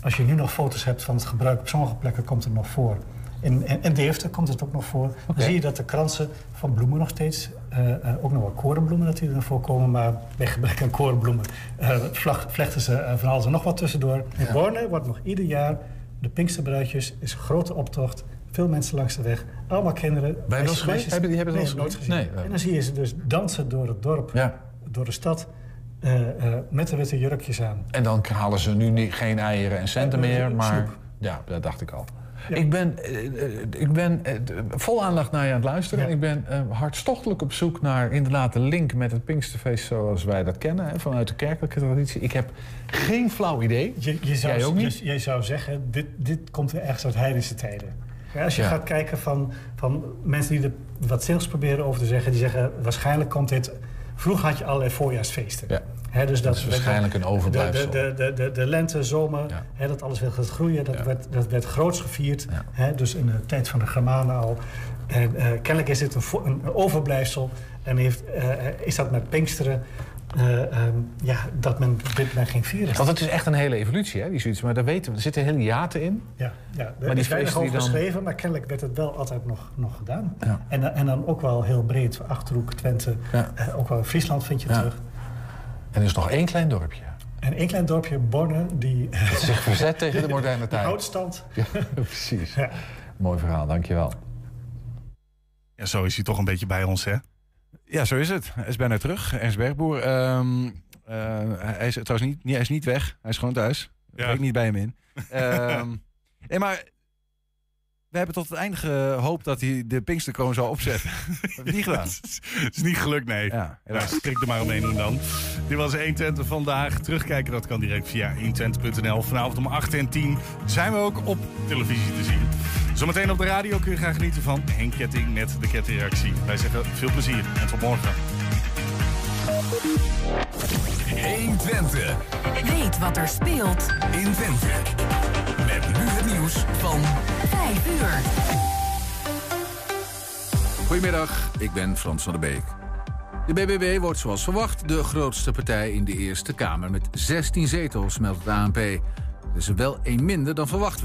als je nu nog foto's hebt van het gebruik... op sommige plekken komt het nog voor. In, in, in Deventer komt het ook nog voor. Dan zie je dat de kransen van bloemen nog steeds... ook nog wel korenbloemen natuurlijk ervoor komen... maar bij gebrek aan korenbloemen vlag- vlechten ze van alles en nog wat tussendoor. In Borne wordt nog ieder jaar de Pinksterbruidjes... is een grote optocht... Veel mensen langs de weg, allemaal kinderen. Wel geweest? Hebben die- hebben ze nee, nooit gezien? Nee, en dan zie je ze dus dansen door het dorp, Ja. door de stad, eh, eh, met de witte jurkjes aan. En dan halen ze nu niet, geen eieren en centen meer, maar... snoep. Ja, dat dacht ik al. Ik ben, eh, ik ben vol aandacht naar je aan het luisteren. Ik ben hartstochtelijk op zoek naar inderdaad de link met het Pinksterfeest zoals wij dat kennen, hè, vanuit de kerkelijke traditie. Ik heb geen flauw idee. Je, je, zou, Jij ook niet? je, je zou zeggen, dit, dit komt weer ergens uit heidense tijden. Ja, als je Ja. gaat kijken van, van mensen die er wat zinnigs proberen over te zeggen... die zeggen, waarschijnlijk komt dit... Vroeger had je allerlei voorjaarsfeesten. Ja. Dus Dat is waarschijnlijk een overblijfsel. De, de, de, de, lente, zomer, dat alles weer gaat groeien. Dat, werd, dat werd groots gevierd. Dus in de tijd van de Germanen al. En eh, kennelijk is dit een, overblijfsel. En heeft, eh, is dat met Pinksteren... eh, ehm, ja, dat men dit men ging vieren. Want het is echt een hele evolutie, hè, die zoiets. Maar daar weten we, er zitten hele jaten in. Ja, ja er Maar die is weinig over dan- geschreven, maar kennelijk werd het wel altijd nog, nog gedaan. Ja. En, dan- en dan ook wel heel breed. Achterhoek, Twente, Ja. eh, ook wel in Friesland vind je Ja. terug. En er is nog één klein dorpje. En één klein dorpje, Borne, die... Dat zich verzet tegen de moderne tijd. houdt stand. Ja, precies. Mooi verhaal, dankjewel. Ja, zo is hij toch een beetje bij ons, hè? Ja, zo is het. Hij is bijna terug. Ernst Bergboer. Ehm, eh, hij is trouwens niet, niet, hij is niet weg. Hij is gewoon thuis. Ja. Ik niet bij hem in. Ehm, nee, maar we hebben tot het einde gehoopt dat hij de Pinksterkroon zou opzetten. dat niet gedaan. Het is niet gelukt, nee. Ja, Ja, strik er maar omheen doen dan. Dit was 120 vandaag. Terugkijken, dat kan direct via 120.nl. Vanavond om 8 en 10 zijn we ook op televisie te zien. Zometeen op de radio kun je gaan genieten van Henk Ketting met de kettingreactie. Wij zeggen veel plezier en tot morgen. 120. Weet wat er speelt in Twente. Met nu het nieuws van 5 uur. Goedemiddag, ik ben Frans van der Beek. De BBB wordt zoals verwacht de grootste partij in de Eerste Kamer met 16 zetels, meldt het ANP. Er wel één minder dan verwacht werd.